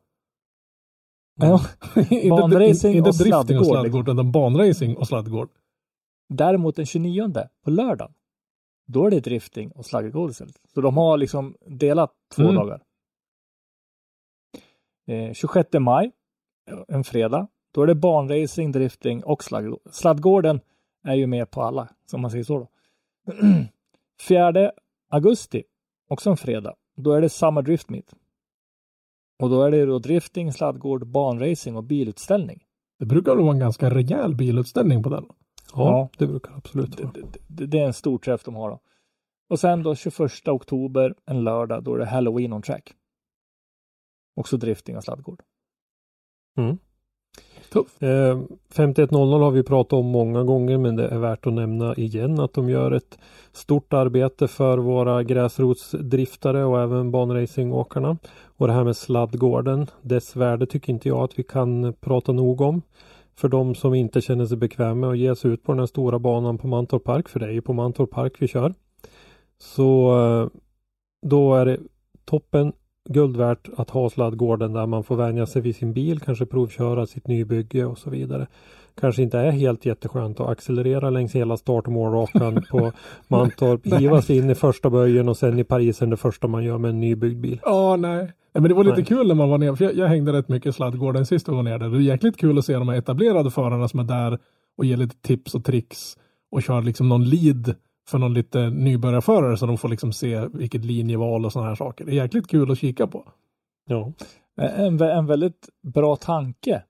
Ja. inte, Banracing inte och drifting och sladdgård, sladdgård, utan banracing och sladdgård. Däremot den 29 på lördagen, då är det drifting och sladdgård istället. Så de har liksom delat två Mm. dagar. Eh, 26 maj, en fredag, då är det banracing, drifting och sladdgård. Sladdgården är ju med på alla, som man säger så då. 4 augusti, också en fredag, då är det Summer Drift Meet. Och då är det då drifting, sladdgård, banracing och bilutställning. Det brukar vara en ganska rejäl bilutställning på den. Ja, Ja. det brukar absolut Det, vara. det, det, det är en stor träff de har då. Och sen då 21 oktober, en lördag, då är det Halloween on track. Också drifting och sladdgård. Mm. Tufft. Eh, 5100 har vi pratat om många gånger men det är värt att nämna igen att de gör ett stort arbete för våra gräsrotsdriftare och även banracingåkarna. Och det här med sladdgården, dess värde tycker inte jag att vi kan prata nog om. För de som inte känner sig bekväma med att ge sig ut på den här stora banan på Mantorp Park, för det är ju på Mantorp Park vi kör. Så eh, då är det toppen guld värt att ha sladdgården där man får vänja sig vid sin bil, kanske provköra sitt nybygge och så vidare. Kanske inte är helt jätteskönt att accelerera längs hela start och målrakan på Mantorp, hiva sig in i första böjen och sen i Parisen det första man gör med en nybyggd bil. Ja, nej. nej. Men det var lite Nej. kul när man var nere, för jag, jag hängde rätt mycket i sladdgården sist jag var nere. Det är jäkligt kul att se de här etablerade förarna som är där och ger lite tips och tricks och kör liksom någon lead för någon lite nybörjarförare så de får liksom se vilket linjeval och sådana här saker. Det är jäkligt kul att kika på. Ja, En, vä- en väldigt bra tanke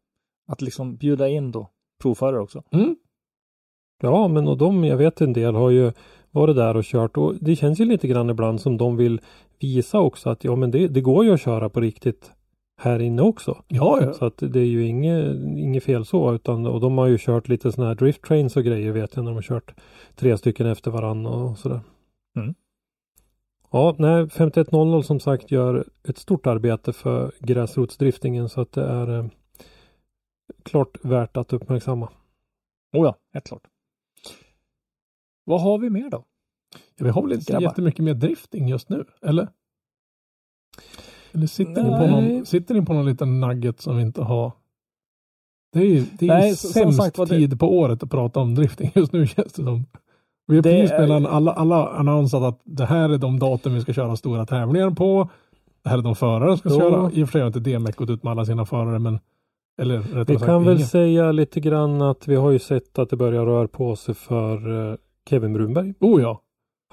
att liksom bjuda in då provförare också. Mm. ja men och de, jag vet en del har ju varit där och kört och det känns ju lite grann ibland som de vill visa också att ja men det, det går ju att köra på riktigt här inne också. Ja, ja. Så att det är ju inget, inget fel så utan och de har ju kört lite sådana här drift trains och grejer vet jag när de har kört tre stycken efter varann och sådär. Mm. Ja, nej 5100 som sagt gör ett stort arbete för gräsrotsdriftingen så att det är eh, klart värt att uppmärksamma. Oh ja, helt klart. Vad har vi mer då? Ja, Vi har väl inte Grabbar. jättemycket mer drifting just nu, eller? Eller sitter ni, på någon, sitter ni på någon liten nugget som vi inte har? Det är ju, det är Nej, ju så- sämst sagt var det- tid på året att prata om drifting just nu känns det som. Vi har Det precis är- mellan alla, alla annonsat att det här är de datum vi ska köra stora tävlingar på. Det här är de förare som ska Jo. köra. I och för sig har inte DMEC gått ut med alla sina förare, men eller rättare Vi sagt kan väl säga lite grann att vi har ju sett att det börjar röra på sig för eh, Kevin Brunberg. Oh ja,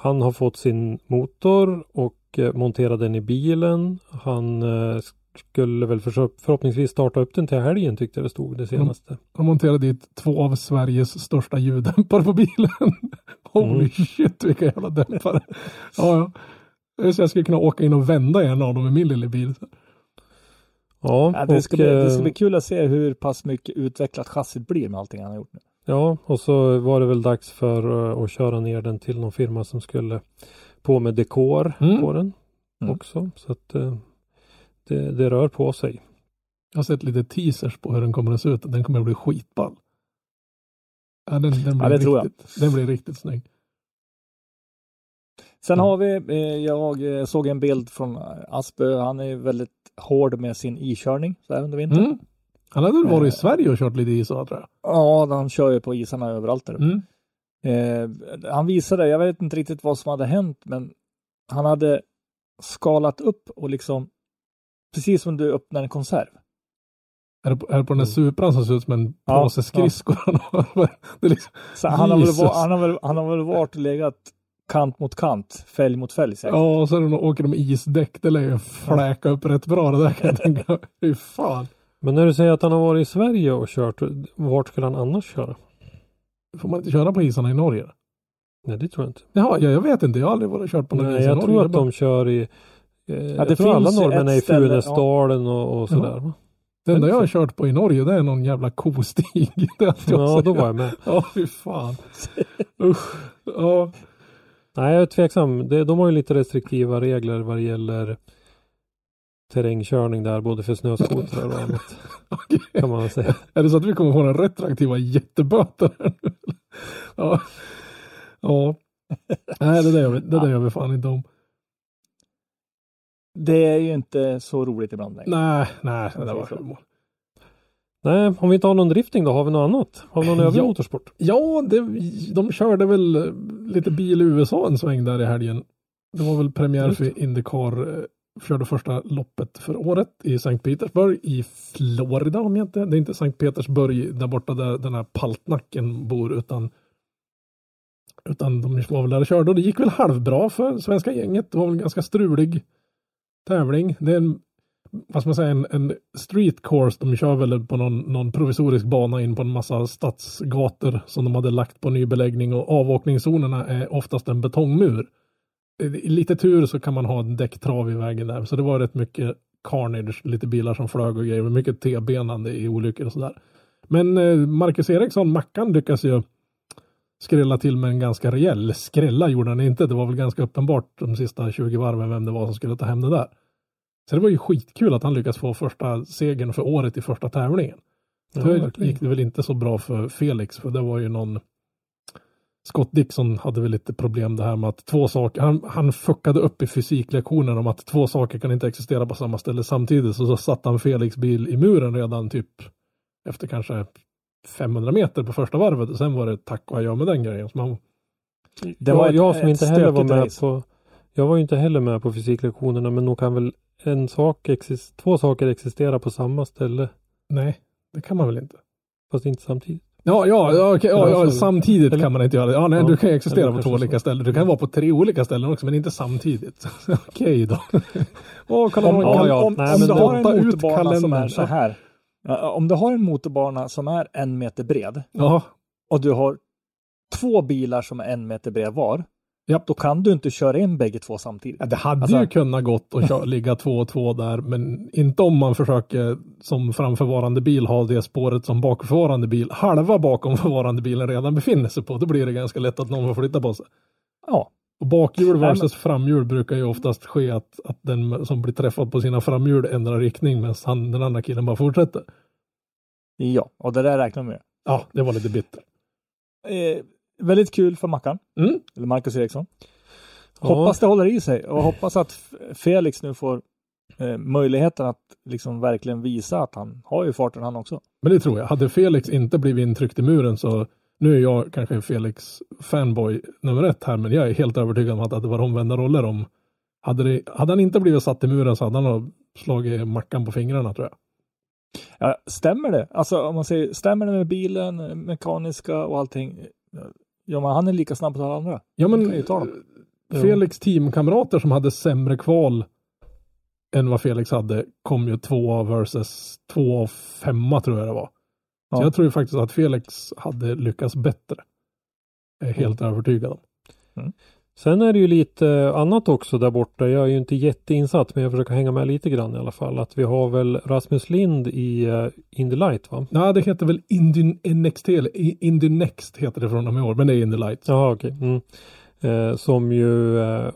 Han har fått sin motor och eh, monterat den i bilen. Han eh, skulle väl för, förhoppningsvis starta upp den till helgen tyckte jag det stod det senaste. de monterade dit två av Sveriges största ljuddämpare på bilen. Holy Mm. shit vilka jävla dämpare. ja, ja. Så jag skulle kunna åka in och vända en av dem i min lilla bil. Ja, Ja, det, ska och, bli, det ska eh, bli kul att se hur pass mycket utvecklat chassit blir med allting han har gjort nu. ja, och så var det väl dags för eh, att köra ner den till någon firma som skulle på med dekor Mm. på den Mm. också. Så att eh, det, det rör på sig. Jag har sett lite teasers på hur den kommer att se ut. Den kommer att bli skitball. Ja, den, den, blir Ja, det tror jag. riktigt, den blir riktigt snygg. Sen Mm. har vi, eh, jag eh, såg en bild från Aspö. Han är ju väldigt hård med sin ikörning så här under vintern. Mm. Han hade väl varit i Eh. Sverige och kört lite is tror jag. Ja, han kör ju på isarna överallt där. Mm. Eh, han visade, jag vet inte riktigt vad som hade hänt, men han hade skalat upp och liksom, precis som du öppnar en konserv. Är det på, är det på den här Supran som ser ut som en Ja, påse skridskor han har? Det är liksom, han, har väl, Jesus. va- han, har väl, han har väl varit och legat kant mot kant, fälg mot fälg säkert. ja, och sen åker de isdäck. Det lär ju fläka upp rätt bra det där kan jag tänka. Fy fan. Men när du säger att han har varit i Sverige och kört, vart skulle han annars köra? Får man inte köra på isarna i Norge? Nej, det tror jag inte. Jaha, ja, jag vet inte. Jag har aldrig varit och kört på någon Nej, is i jag Norge. tror Det är att bara- de kör i eh, det jag tror alla norrmän är i Funäsdalen och, och sådär. va? Det enda jag har kört på i Norge det är någon jävla kostig. Det jag Ja, då var jag med. Ja, fy fan. Usch. Ja, Nej, jag är tveksam. De har ju lite restriktiva regler vad det gäller terrängkörning där, både för snöskotrar och annat. okej. Kan man säga. Är det så att vi kommer få några retroaktiva jätteböter? ja. Ja. Nej, det där gör vi, det där gör vi fan inte om. Det är ju inte så roligt ibland längre. Nej, nej, det var självmål. Nej, om vi inte har någon drifting då, har vi något annat? Har vi någon övrig Ja. motorsport? Ja, det, de körde väl lite bil i USA en sväng där i helgen. Det var väl premiär för Indycar. eh, Körde första loppet för året i Sankt Petersburg i Florida om jag inte. Det är inte Sankt Petersburg där borta där den här paltnacken bor utan utan de var väl där och körde och det gick väl halvbra för svenska gänget. Det var väl en ganska strulig tävling. Det är en, vad ska man säga, en, en street course. De kör väl på någon, någon provisorisk bana in på en massa stadsgator som de hade lagt på ny beläggning och avåkningszonerna är oftast en betongmur. I lite tur så kan man ha en däcktrav i vägen där. Så det var rätt mycket carnage, lite bilar som flög och grejer. Mycket T-benande i olyckor och sådär. Men eh, Marcus Eriksson, Mackan, lyckas ju skrälla till med en ganska rejäl. Skrälla gjorde han inte. Det var väl ganska uppenbart de sista 20 varven vem det var som skulle ta hem det där. Så det var ju skitkul att han lyckas få första segern för året i första tävlingen. Ja, Tyvärr verkligen. gick det väl inte så bra för Felix för det var ju någon Scott Dixon hade väl lite problem det här med att två saker, han, han fuckade upp i fysiklektionen om att två saker kan inte existera på samma ställe samtidigt så, så satte han Felix bil i muren redan typ efter kanske 500 meter på första varvet och sen var det tack och adjö med den grejen. Så man, Det ja, var ett- jag som inte heller var med race. på Jag var ju inte heller med på fysiklektionerna men nog kan väl en sak exist, två saker existera på samma ställe nej, det kan man väl inte. fast inte samtidigt. Ja, ja, ja, okej, ja, Ja, samtidigt eller- kan man inte göra det. Ja, nej, Ja, du kan ju existera på två olika ställen. Du kan vara på tre olika ställen också, men inte samtidigt. okej då. Åh, kolla Om, om, ja, om, nej, om du har en motorbana som är så här. Om du har en motorbana som är en meter bred Ja, och du har två bilar som är en meter bred var. Japp. Då kan du inte köra in bägge två samtidigt. Ja, det hade Alltså- ju kunnat gått att köra, ligga två och två där, men inte om man försöker som framförvarande bil ha det spåret som bakförvarande bil, halva bakom förvarande bilen redan befinner sig på. Då blir det ganska lätt att någon får flytta på sig. Ja, Och bakhjul Nej, versus framhjul brukar ju oftast ske att, att den som blir träffad på sina framhjul ändrar riktning medan den andra killen bara fortsätter. ja, och det där räknar vi med. Ja, det var lite bitter. Eh, väldigt kul för Mackan, Mm. eller Marcus Eriksson. Hoppas det håller i sig och hoppas att Felix nu får eh, möjligheten att liksom verkligen visa att han har ju farten han också. Men det tror jag. Hade Felix inte blivit intryckt i muren så nu är jag kanske Felix fanboy nummer ett här, men jag är helt övertygad om att det varit omvända roller om hade, det, hade han inte blivit satt i muren så hade han slagit Mackan på fingrarna tror jag. Ja, stämmer det? Alltså om man säger, stämmer det med bilen, mekaniska och allting? Ja, men han är lika snabb som alla andra. Ja, men eh, Felix teamkamrater som hade sämre kval än vad Felix hade kom ju tvåa versus två och femma tror jag det var. Så Ja. jag tror ju faktiskt att Felix hade lyckats bättre. Jag är helt övertygad om. Sen är det ju lite annat också där borta. Jag är ju inte jätteinsatt men jag försöker hänga med lite grann i alla fall. Att vi har väl Rasmus Lind i uh, Indy Light va? Nej, det heter väl Indy NXT, eller I- Indy Next heter det från dem i år, men det är Indy Light. Jaha okej. Mm. Eh, som ju eh,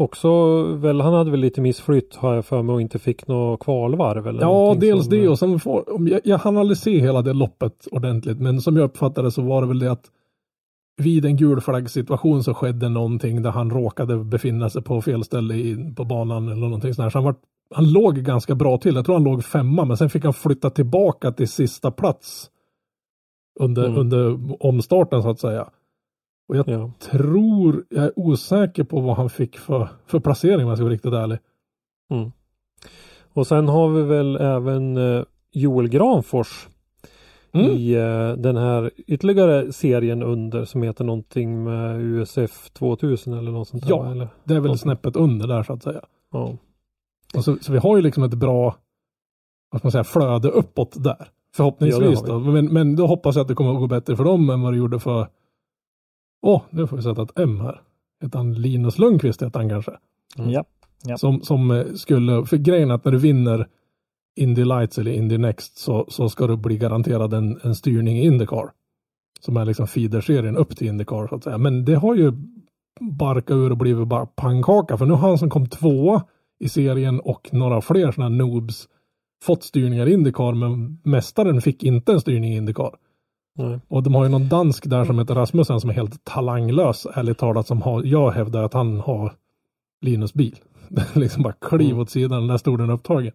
också väl, han hade väl lite missflytt har jag för mig och inte fick något kvalvarv eller Ja, dels som- det och sen får, om jag, jag hann aldrig se hela det loppet ordentligt, men som jag uppfattade så var det väl det att vid en gul flaggsituation så skedde någonting där han råkade befinna sig på fel ställe i, på banan eller någonting sånt här. Så han, var, han låg ganska bra till. Jag tror han låg femma, men sen fick han flytta tillbaka till sista plats under, Mm. under omstarten så att säga. Och jag Ja. tror, jag är osäker på vad han fick för, för placering om jag ska vara riktigt ärlig. Mm. Och sen har vi väl även eh, Joel Granfors Mm. i eh, den här ytterligare serien under som heter någonting med USF 2000 eller något sånt där. Ja. va? Eller? Det är väl Och- snäppet under där så att säga. Ja. Och så, så vi har ju liksom ett bra vad ska man säga, flöde uppåt där. Ja, Förhoppningsvis har då. Men, men då hoppas jag att det kommer att gå bättre för dem än vad det gjorde för Åh, nu får vi sätta ett M här. Heter han Linus Lundqvist heter han kanske. Mm. Ja. Ja. Som, som eh, skulle, för grejen att när du vinner Indy Lights eller Indy Next så, så ska du bli garanterad en, en styrning i Indycar. Som är liksom feederserien upp till Indycar så att säga. Men det har ju barkat ur och blivit bara pannkaka. För nu har han som kom tvåa i serien och några fler sådana noobs fått styrningar i Indycar. Men mästaren fick inte en styrning i Indycar. Nej. Och de har ju någon dansk där som heter Rasmussen som är helt talanglös, ärligt talat, som har, jag hävdar att han har Linus bil. Liksom bara kliv Mm. åt sidan, där stod den upptagen.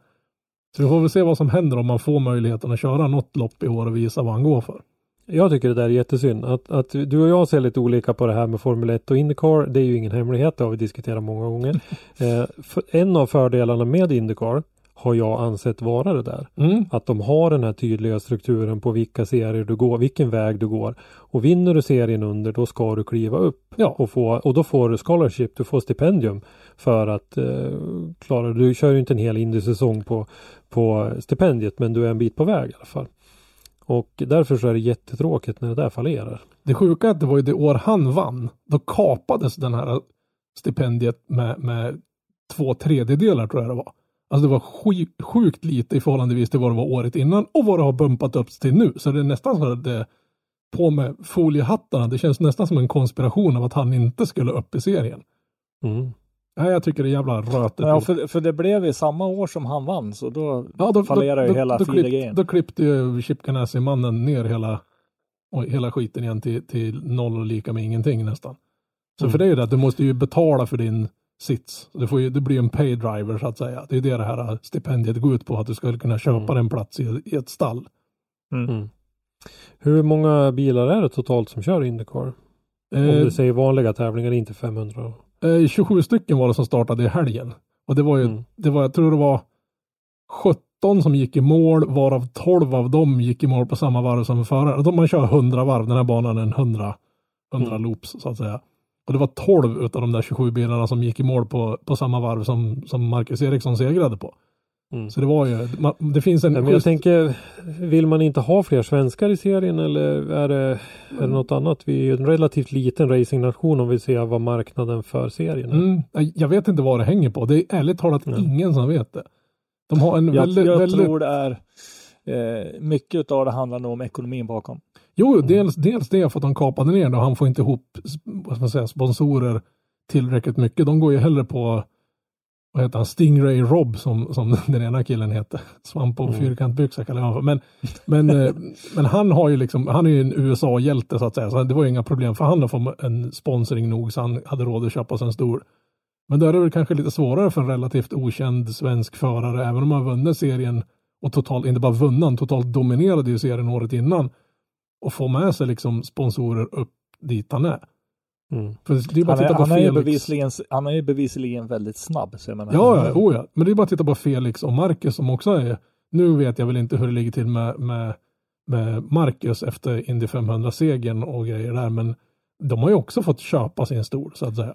Så vi får väl se vad som händer om man får möjligheten att köra något lopp i år och visa vad han går för. Jag tycker det där är jättesynd. Att, att du och jag ser lite olika på det här med Formel 1 och Indycar. Det är ju ingen hemlighet. Det har vi diskuterat många gånger. eh, en av fördelarna med Indycar har jag ansett vara det där. Mm. Att de har den här tydliga strukturen på vilka serier du går, vilken väg du går. Och vinner du serien under då ska du kliva upp. Ja, Och, få, och då får du scholarship, du får stipendium för att eh, klara Du kör ju inte en hel Indy-säsong på, på stipendiet men du är en bit på väg i alla fall. Och därför så är det jättetråkigt när det där fallerar. det sjuka är att det var ju det år han vann. Då kapades den här stipendiet med, med två tredjedelar tror jag det var. Alltså det var sjukt, sjukt lite i förhållandevis till vad det var året innan och vad det har bumpat upp till nu. Så det är nästan så att det på med foliehattarna. Det känns nästan som en konspiration av att han inte skulle upp i serien. Mm. Nej, jag tycker det är jävla rötet. Ja, för, för det blev ju samma år som han vann, så då Ja, då, fallerar ju hela feedergrejen. då klippte ju Chip Ganassi-mannen ner hela, oj, hela skiten igen till, till noll och lika med ingenting nästan. Så Mm. för det är ju det att du måste ju betala för din sits. Det, får ju, det blir en pay driver så att säga. Det är det det här stipendiet går ut på, att du skulle kunna köpa Mm. en plats i, i ett stall. Mm. Hur många bilar är det totalt som kör Indycar? Om Eh, du säger vanliga tävlingar, inte 500. eh, 27 stycken var det som startade i helgen. Och det var ju, Mm. det var, jag tror det var 17 som gick i mål, varav 12 av dem gick i mål på samma varv som förare. De- Man kör 100 varv, den här banan är en 100, 100 Mm. loops så att säga. Och det var 12 utav de där 27 bilarna som gick i mål på, på samma varv som, som Marcus Eriksson segrade på. Mm. Så det var ju, det finns en... Ja, men jag schysst- tänker, vill man inte ha fler svenskar i serien eller är det, är det något annat? Vi är ju en relativt liten racingnation om vi ser vad marknaden för serien är. mm, jag vet inte vad det hänger på. Det är ärligt talat Nej. ingen som vet det. De har en Jag, väldigt, jag väldigt tror det är eh, mycket av det handlar nog om ekonomin bakom. Jo, Mm. dels, dels det för att de kapade ner det och han får inte ihop vad man säga, sponsorer tillräckligt mycket. De går ju hellre på vad heter han, Stingray Rob som, som den ena killen heter. Svamp och Mm. fyrkantbyxa kallar jag honom för. Men, men, eh, men han har ju liksom, han är ju en USA-hjälte så att säga. Så det var ju inga problem för han att få en sponsring nog så han hade råd att köpa sig en stor. Men då är det väl kanske lite svårare för en relativt okänd svensk förare, även om han vunnit serien och totalt, inte bara vunnit, totalt dominerade ju serien året innan och få med sig liksom sponsorer upp dit han är. Mm. För det är bara Han är, han, är bevisligen, han är ju bevisligen väldigt snabb. Så jag menar, Ja, ja, oh ja. Men det är bara att titta på Felix och Marcus som också är, nu vet jag väl inte hur det ligger till med, med, med Marcus efter Indy 500-segern och grejer där, men de har ju också fått köpa sin stol så att säga.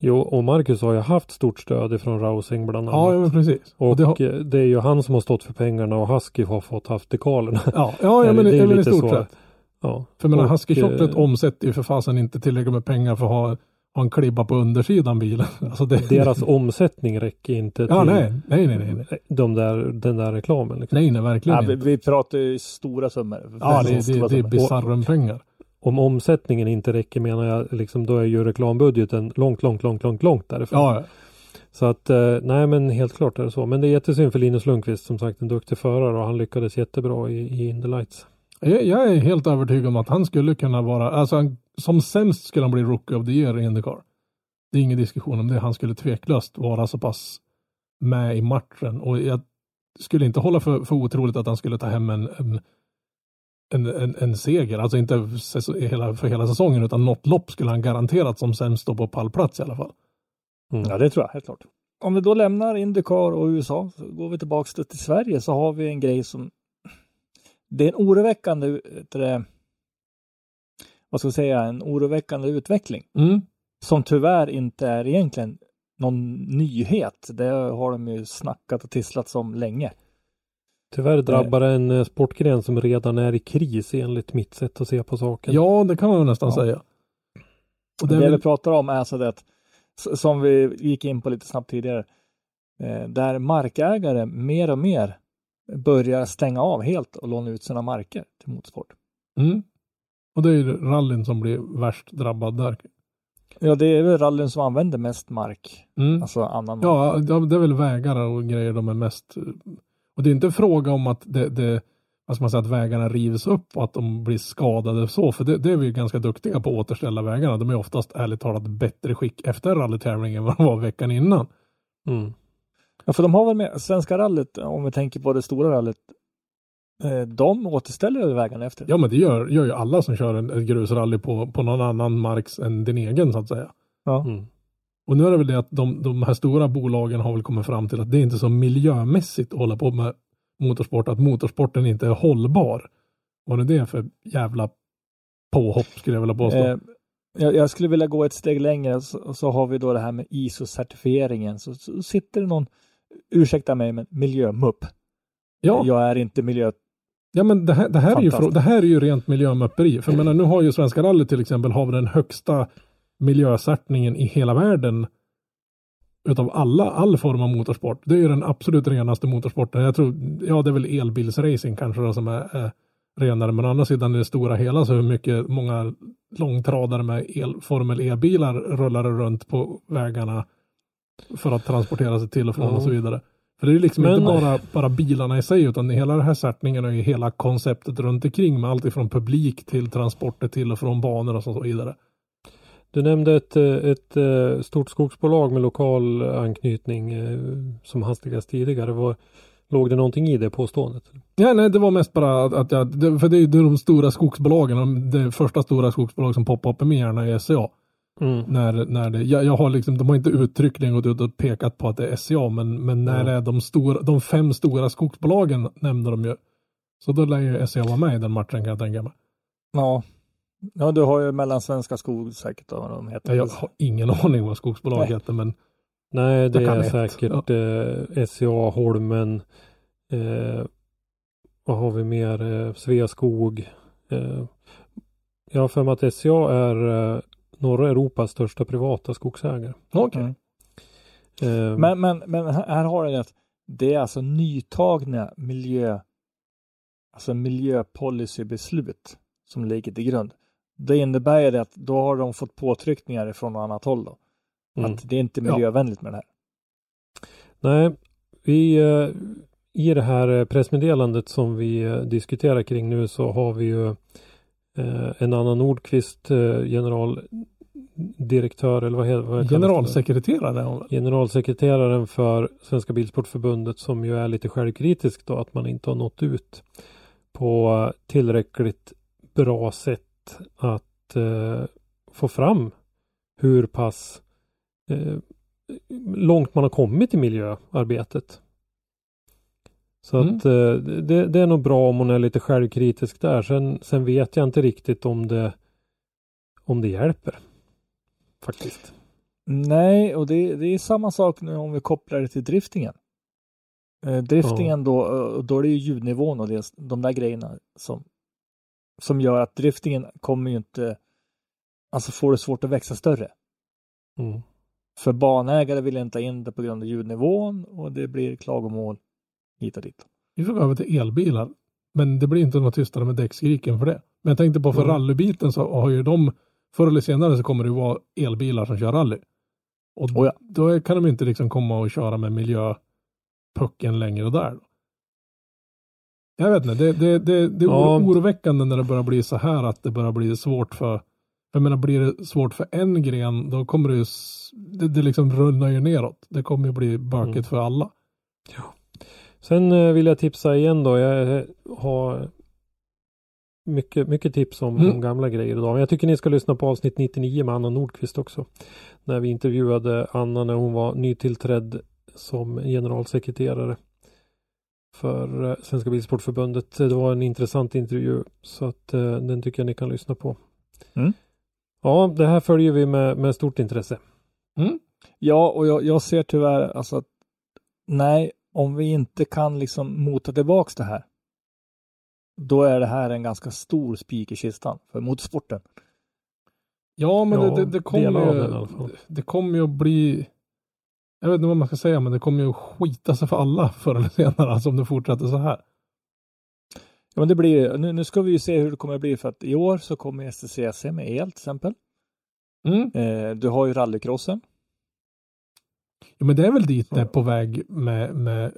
Jo, och Marcus har ju haft stort stöd ifrån Rousing bland annat. Ja, men precis. och det har, det är ju han som har stått för pengarna och Husky har fått haft dekalerna. ja, ja, ja men, det är men i lite stort så. sett. Ja. För menar, Och, Husky Chocolate eh, omsätter ju för fasen inte tillräckligt med pengar för att ha, ha en klibba på undersidan bilen. Alltså det, Deras omsättning räcker inte Ja, till nej, nej, nej, nej. nej. De där, den där reklamen. Liksom. Nej, nej, verkligen Ja, vi, inte. vi pratar ju stora summor. Ja, det, det, stora det är summor. bisarren-pengar. Om omsättningen inte räcker menar jag, liksom, då är ju reklambudgeten långt, långt, långt, långt, långt därifrån. Ja, ja. Så att eh, nej men helt klart är det så. Men det är jättesynd för Linus Lundqvist som sagt en duktig förare och han lyckades jättebra i, i Indy Lights. Jag, jag är helt övertygad om att han skulle kunna vara, alltså han, som sämst skulle han bli Rookie of the Year i Indycar. Det är ingen diskussion om det. Han skulle tveklöst vara så pass med i matchen och jag skulle inte hålla för, för otroligt att han skulle ta hem en, en, en, en, en seger, alltså inte hela, för hela säsongen utan något lopp skulle han garanterat som sämst stå på pallplats i alla fall. Mm. Ja, det tror jag helt klart. Om vi då lämnar Indycar och USA, så går vi tillbaka till Sverige så har vi en grej som det är en oroväckande, det, vad ska jag säga, en oroväckande utveckling. Mm. Som tyvärr inte är egentligen någon nyhet. Det har de ju snackat och tisslat om länge. Tyvärr drabbar det en eh, sportgren som redan är i kris enligt mitt sätt att se på saken. Ja, det kan man nästan ja. säga. Och det, det väl... vi pratar om är så att, som vi gick in på lite snabbt tidigare, eh, där markägare mer och mer börjar stänga av helt och låna ut sina marker till motorsport. Mm. Och det är ju rallyn som blir värst drabbad där. Ja, det är väl rallyn som använder mest mark. Mm. Alltså annan Ja, det är väl vägar och grejer de är mest. Och det är inte fråga om att det, det alltså man säger att vägarna rivs upp och att de blir skadade så, för det, det är vi ganska duktiga på att återställa vägarna. De är oftast ärligt talat bättre skick efter rallytävlingen än vad de var veckan innan. Mm. Ja, för de har väl med Svenska rallyt, om vi tänker på det stora rallyt, eh, de återställer vägarna efter. Ja, men det gör, gör ju alla som kör en, en grusrally på, på någon annan mark än din egen så att säga. Ja. Mm. Och nu är det väl det att de, de här stora bolagen har väl kommit fram till att det är inte så miljömässigt att hålla på med motorsport, att motorsporten inte är hållbar. Vad är det för jävla påhopp skulle jag vilja påstå? Eh, jag, jag, skulle vilja gå ett steg längre så, så har vi då det här med ISO-certifieringen. Så, så, sitter det någon, ursäkta mig, men miljömupp. Ja. Jag är inte miljö... Ja men det här, det här, är, ju, det här är ju rent miljömupperi. För menar, nu har ju Svenska rally till exempel har den högsta miljösärtningen i hela världen utav alla, all form av motorsport. Det är ju den absolut renaste motorsporten. Jag tror, ja det är väl elbilsracing kanske då som är, är renare. Men å andra sidan i det stora hela så hur mycket, många långtradare med el, Formel E-bilar rullar runt på vägarna för att transportera sig till och från mm. och så vidare. För det är liksom Men, inte bara, bara bilarna i sig utan hela den här sättningen ju hela konceptet runt omkring med allt ifrån publik till transporter till och från banor och så vidare. Du nämnde ett, ett, ett stort skogsbolag med lokal anknytning eh, som hastigast tidigare. Var, låg det någonting i det påståendet? Ja, nej, det var mest bara att jag, för det är de stora skogsbolagen, det första stora skogsbolag som poppar upp i min hjärna är SCA. Mm. När, när det, jag, jag, har liksom, de har inte uttryckligen gått ut och pekat på att det är SCA, men, men när mm. det är de, stora, de fem stora skogsbolagen nämnde de ju. Så då lär ju SCA vara med i den matchen kan jag tänka mig. Ja, Ja, du har ju Mellansvenska skog säkert vad de heter. Jag har ingen aning vad skogsbolag Nej. heter, men Nej, det är säkert ja. eh, SCA, Holmen, eh, vad har vi mer, eh, Sveaskog. Eh, jag har för mig att SCA är eh, norra Europas största privata skogsägare. Okej. Okay. Mm. Eh, men, men, men här har du det. Det är alltså nytagna miljö, alltså miljöpolicybeslut som ligger till grund. Det innebär ju det att då har de fått påtryckningar från något annat håll då. Mm. Att det är inte miljövänligt ja. med det här. Nej, vi eh, i det här pressmeddelandet som vi eh, diskuterar kring nu så har vi ju en annan Nordqvist generaldirektör eller vad heter Generalsekreterare? Generalsekreteraren för Svenska Bilsportförbundet som ju är lite självkritisk då att man inte har nått ut på tillräckligt bra sätt att eh, få fram hur pass eh, långt man har kommit i miljöarbetet. Så mm. att eh, det, det, är nog bra om hon är lite självkritisk där. Sen, sen vet jag inte riktigt om det om det hjälper. Faktiskt. Nej, och det, det är samma sak nu om vi kopplar det till driftingen. Eh, driftingen då, eh, då är det ju ljudnivån och det, de där grejerna som som gör att driftingen kommer ju inte, alltså får det svårt att växa större. Mm. För banägare vill inte in det på grund av ljudnivån och det blir klagomål hit och dit. Vi får gå över till elbilar. Men det blir inte något tystare med däckskriken för det. Men jag tänkte på för mm. rallybiten så har ju de, förr eller senare så kommer det vara elbilar som kör rally. Och Oh ja. då kan de inte liksom komma och köra med miljöpucken längre där. Då. Jag vet inte, det, det, det, det är Ja. oroväckande när det börjar bli så här att det börjar bli svårt för jag menar, blir det svårt för en gren, då kommer det ju, det, det liksom rullar ju neråt. Det kommer ju bli bökigt Mm. för alla. Sen eh, vill jag tipsa igen då. Jag eh, har mycket, mycket tips om, Mm. om gamla grejer idag. Men jag tycker ni ska lyssna på avsnitt 99 med Anna Nordqvist också. När vi intervjuade Anna när hon var nytillträdd som generalsekreterare för eh, Svenska Bilsportförbundet. Det var en intressant intervju så att eh, den tycker jag ni kan lyssna på. Mm. Ja, det här följer vi med, med stort intresse. Ja, och jag, jag ser tyvärr alltså att nej, om vi inte kan liksom mota tillbaks det här. Då är det här en ganska stor spik i kistan för motorsporten. Ja, men Ja, det, det, det kommer ju, fall. det kommer ju att bli, jag vet inte vad man ska säga, men det kommer ju att skita sig för alla förr eller senare, alltså om det fortsätter så här. Ja, men det blir, nu, nu ska vi ju se hur det kommer att bli för att i år så kommer STCC med el till exempel. Mm. Eh, du har ju rallycrossen. Ja, men det är väl dit det är på väg med, med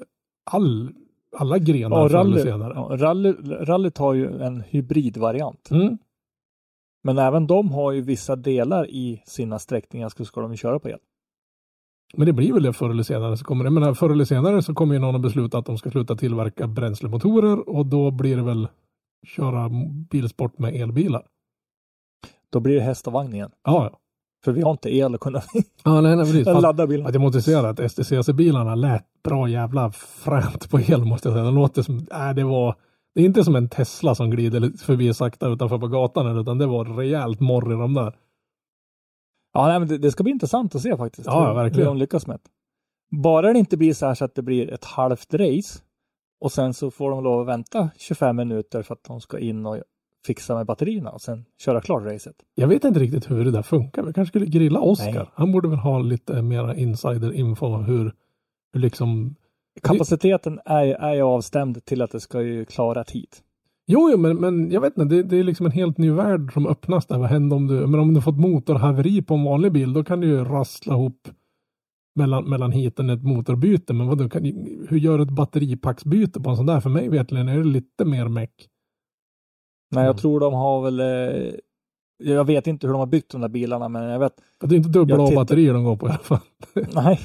all, alla grenar Ja, förr rally, senare. ja, rally, rallyt har ju en hybridvariant. Mm. Men även de har ju vissa delar i sina sträckningar ska, ska de ju köra på el. Men det blir väl det förr eller senare. Så kommer det, men förr eller senare så kommer ju någon att besluta att de ska sluta tillverka bränslemotorer och då blir det väl köra bilsport med elbilar. Då blir det häst och vagn igen. Ja, ja. För vi har inte el att kunna Ja, nej, nej, precis. Ladda bilen. att jag måste säga att STCC-bilarna lät bra jävla fränt på el måste jag säga. Det låter som, äh, det var, det är inte som en Tesla som glider förbi sakta utanför på gatan utan det var rejält morr i de där. Ja, nej, men det, det ska bli intressant att se faktiskt. Ja, ja, hur- verkligen. Hur de lyckas med det. Bara det inte blir så här så att det blir ett halvt race och sen så får de lov att vänta 25 minuter för att de ska in och fixa med batterierna och sen köra klart racet. Jag vet inte riktigt hur det där funkar. Vi kanske skulle grilla Oskar. Han borde väl ha lite mera insider-info hur, hur liksom Kapaciteten är, är ju avstämd till att det ska ju klara tid. Jo, jo men, men jag vet inte, det, det är liksom en helt ny värld som öppnas där. Vad händer om du, men om du fått motorhaveri på en vanlig bil, då kan du ju rassla ihop mellan, mellan hiten ett motorbyte. Men vad du kan, hur gör du ett batteripacksbyte på en sån där? För mig vetligen är det lite mer meck. Men jag Mm. tror de har väl eh, jag vet inte hur de har byggt de där bilarna, men jag vet. Det är inte dubbla tittar- batterier de går på i alla fall. Nej.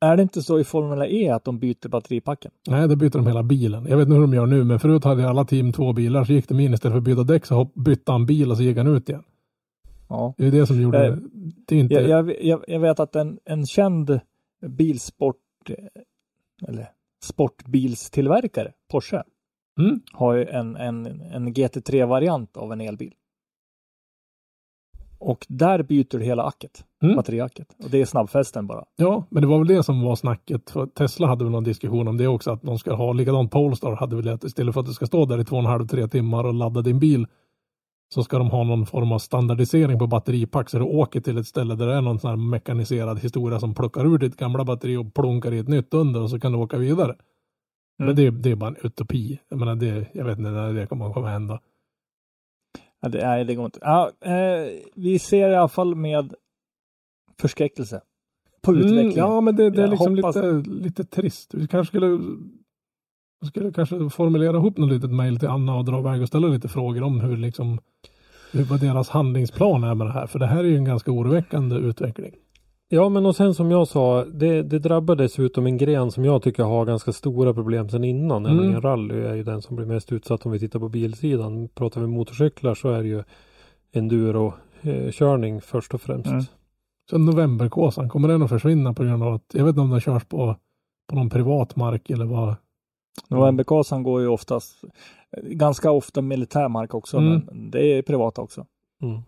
Är det inte så i Formula E att de byter batteripacken? Nej, då byter de hela bilen. Jag vet inte hur de gör nu, men förut hade alla team två bilar, så gick de in istället för att byta däck så bytte han bil och så gick han ut igen. Ja. Det är det som gjorde Eh, det. Det är inte... Jag, jag, jag, vet att en, en känd bilsport eller sportbilstillverkare, Porsche, Mm. har ju en, en, en GT3-variant av en elbil. Och där byter du hela acket, Mm. batteriacket. Och det är snabbfästen bara. Ja, men det var väl det som var snacket. För Tesla hade väl någon diskussion om det också, att de ska ha likadant Polestar hade väl det, istället för att du ska stå där i två och en halv, tre timmar och ladda din bil så ska de ha någon form av standardisering på batteripack så du åker till ett ställe där det är någon sån här mekaniserad historia som plockar ur ditt gamla batteri och plonkar i ett nytt under och så kan du åka vidare. Men Mm. det, det är bara en utopi. Jag menar, det, jag vet inte när det kommer att hända. Ja, det, nej, det går inte. Ja, eh, vi ser i alla fall med förskräckelse på Mm, utvecklingen. ja, men det, det är liksom hoppas- lite, lite trist. Vi kanske skulle, skulle kanske formulera ihop något litet mejl till Anna och dra iväg och ställa lite frågor om hur liksom hur vad deras handlingsplan är med det här. För det här är ju en ganska oroväckande utveckling. Ja, men och sen som jag sa, det, det drabbar dessutom en gren som jag tycker har ganska stora problem sedan innan. Mm. Nämligen rally är ju den som blir mest utsatt om vi tittar på bilsidan. Pratar vi motorcyklar så är det ju enduro-körning först och främst. Mm. Så novemberkåsan, kommer den att försvinna på grund av att, jag vet inte om den körs på, på någon privat mark eller vad. Novemberkasan går ju oftast, ganska ofta militärmark också, Mm. men det är privata också. Mm.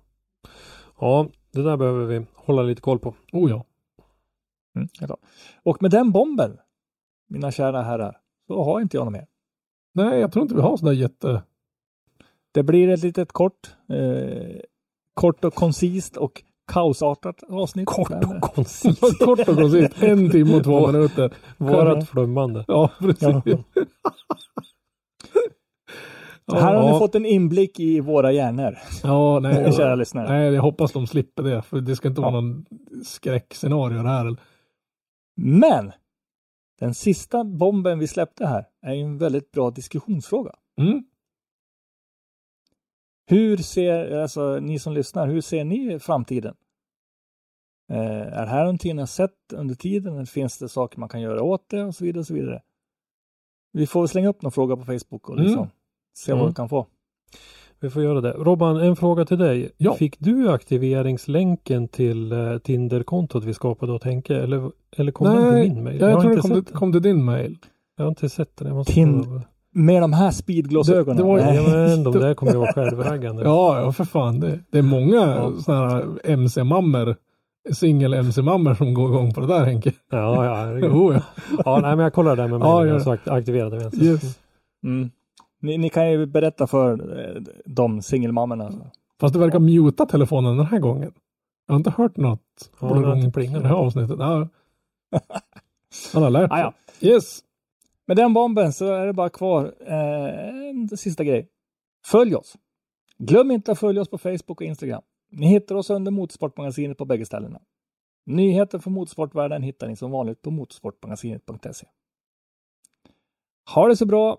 Ja, det där behöver vi hålla lite koll på. Oh ja. Mm. Och med den bomben, mina kära herrar, så har inte jag något mer. Nej, jag tror inte vi har sådär jätte... Det blir ett litet kort, eh, kort och koncist och kaosartat avsnitt. Kort och koncist. Kort och koncist, en timme och två minuter. Vårat flummande. Ja, precis. Ja. Ja, Här har ni fått en inblick i våra hjärnor, Ja, nej. kära lyssnare. Nej, jag hoppas de slipper det. För det ska inte vara någon skräckscenario det här. Men den sista bomben vi släppte här är ju en väldigt bra diskussionsfråga. Mm. Hur ser, alltså ni som lyssnar, hur ser ni framtiden? Eh, är det här någonting ni har sett under tiden? Finns det saker man kan göra åt det och så vidare och så vidare? Vi får slänga upp någon fråga på Facebook och liksom Mm. Se vad Mm. vi kan få. Vi får göra det. Robban, en fråga till dig. Ja. Fick du aktiveringslänken till uh, Tinder-kontot vi skapade åt Henke? Eller, eller kom den Nej, till min mail? jag, har tror det kom, den. kom till din mail. Jag har inte sett den. Jag måste Tin- kolla. Med de här speedglasögonen? Det- det var Nej. Ja, men de där kommer ju vara självraggande. Ja, ja för fan. Det, det är många Ja. sådana här MC-mammor, singel-MC-mammor som går igång på det där Henke. Ja, ja. Jo, ja. ja, nej, men jag kollar det där med mig. Ja, det. så akt- aktiverade vi inte. Yes. Mm. Ni, ni kan ju berätta för eh, de singelmammorna. Fast du verkar muta telefonen den här gången. Jag har inte hört något Ja, den har det inte plingat det här avsnittet. Ja. Han har lärt Ah, ja. sig. Yes. Med den bomben så är det bara kvar eh, en sista grej. Följ oss! Glöm inte att följa oss på Facebook och Instagram. Ni hittar oss under Motorsportmagasinet på bägge ställena. Nyheter från motorsportvärlden hittar ni som vanligt på motorsportmagasinet.se. Ha det så bra!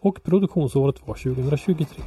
och produktionsåret var 2023.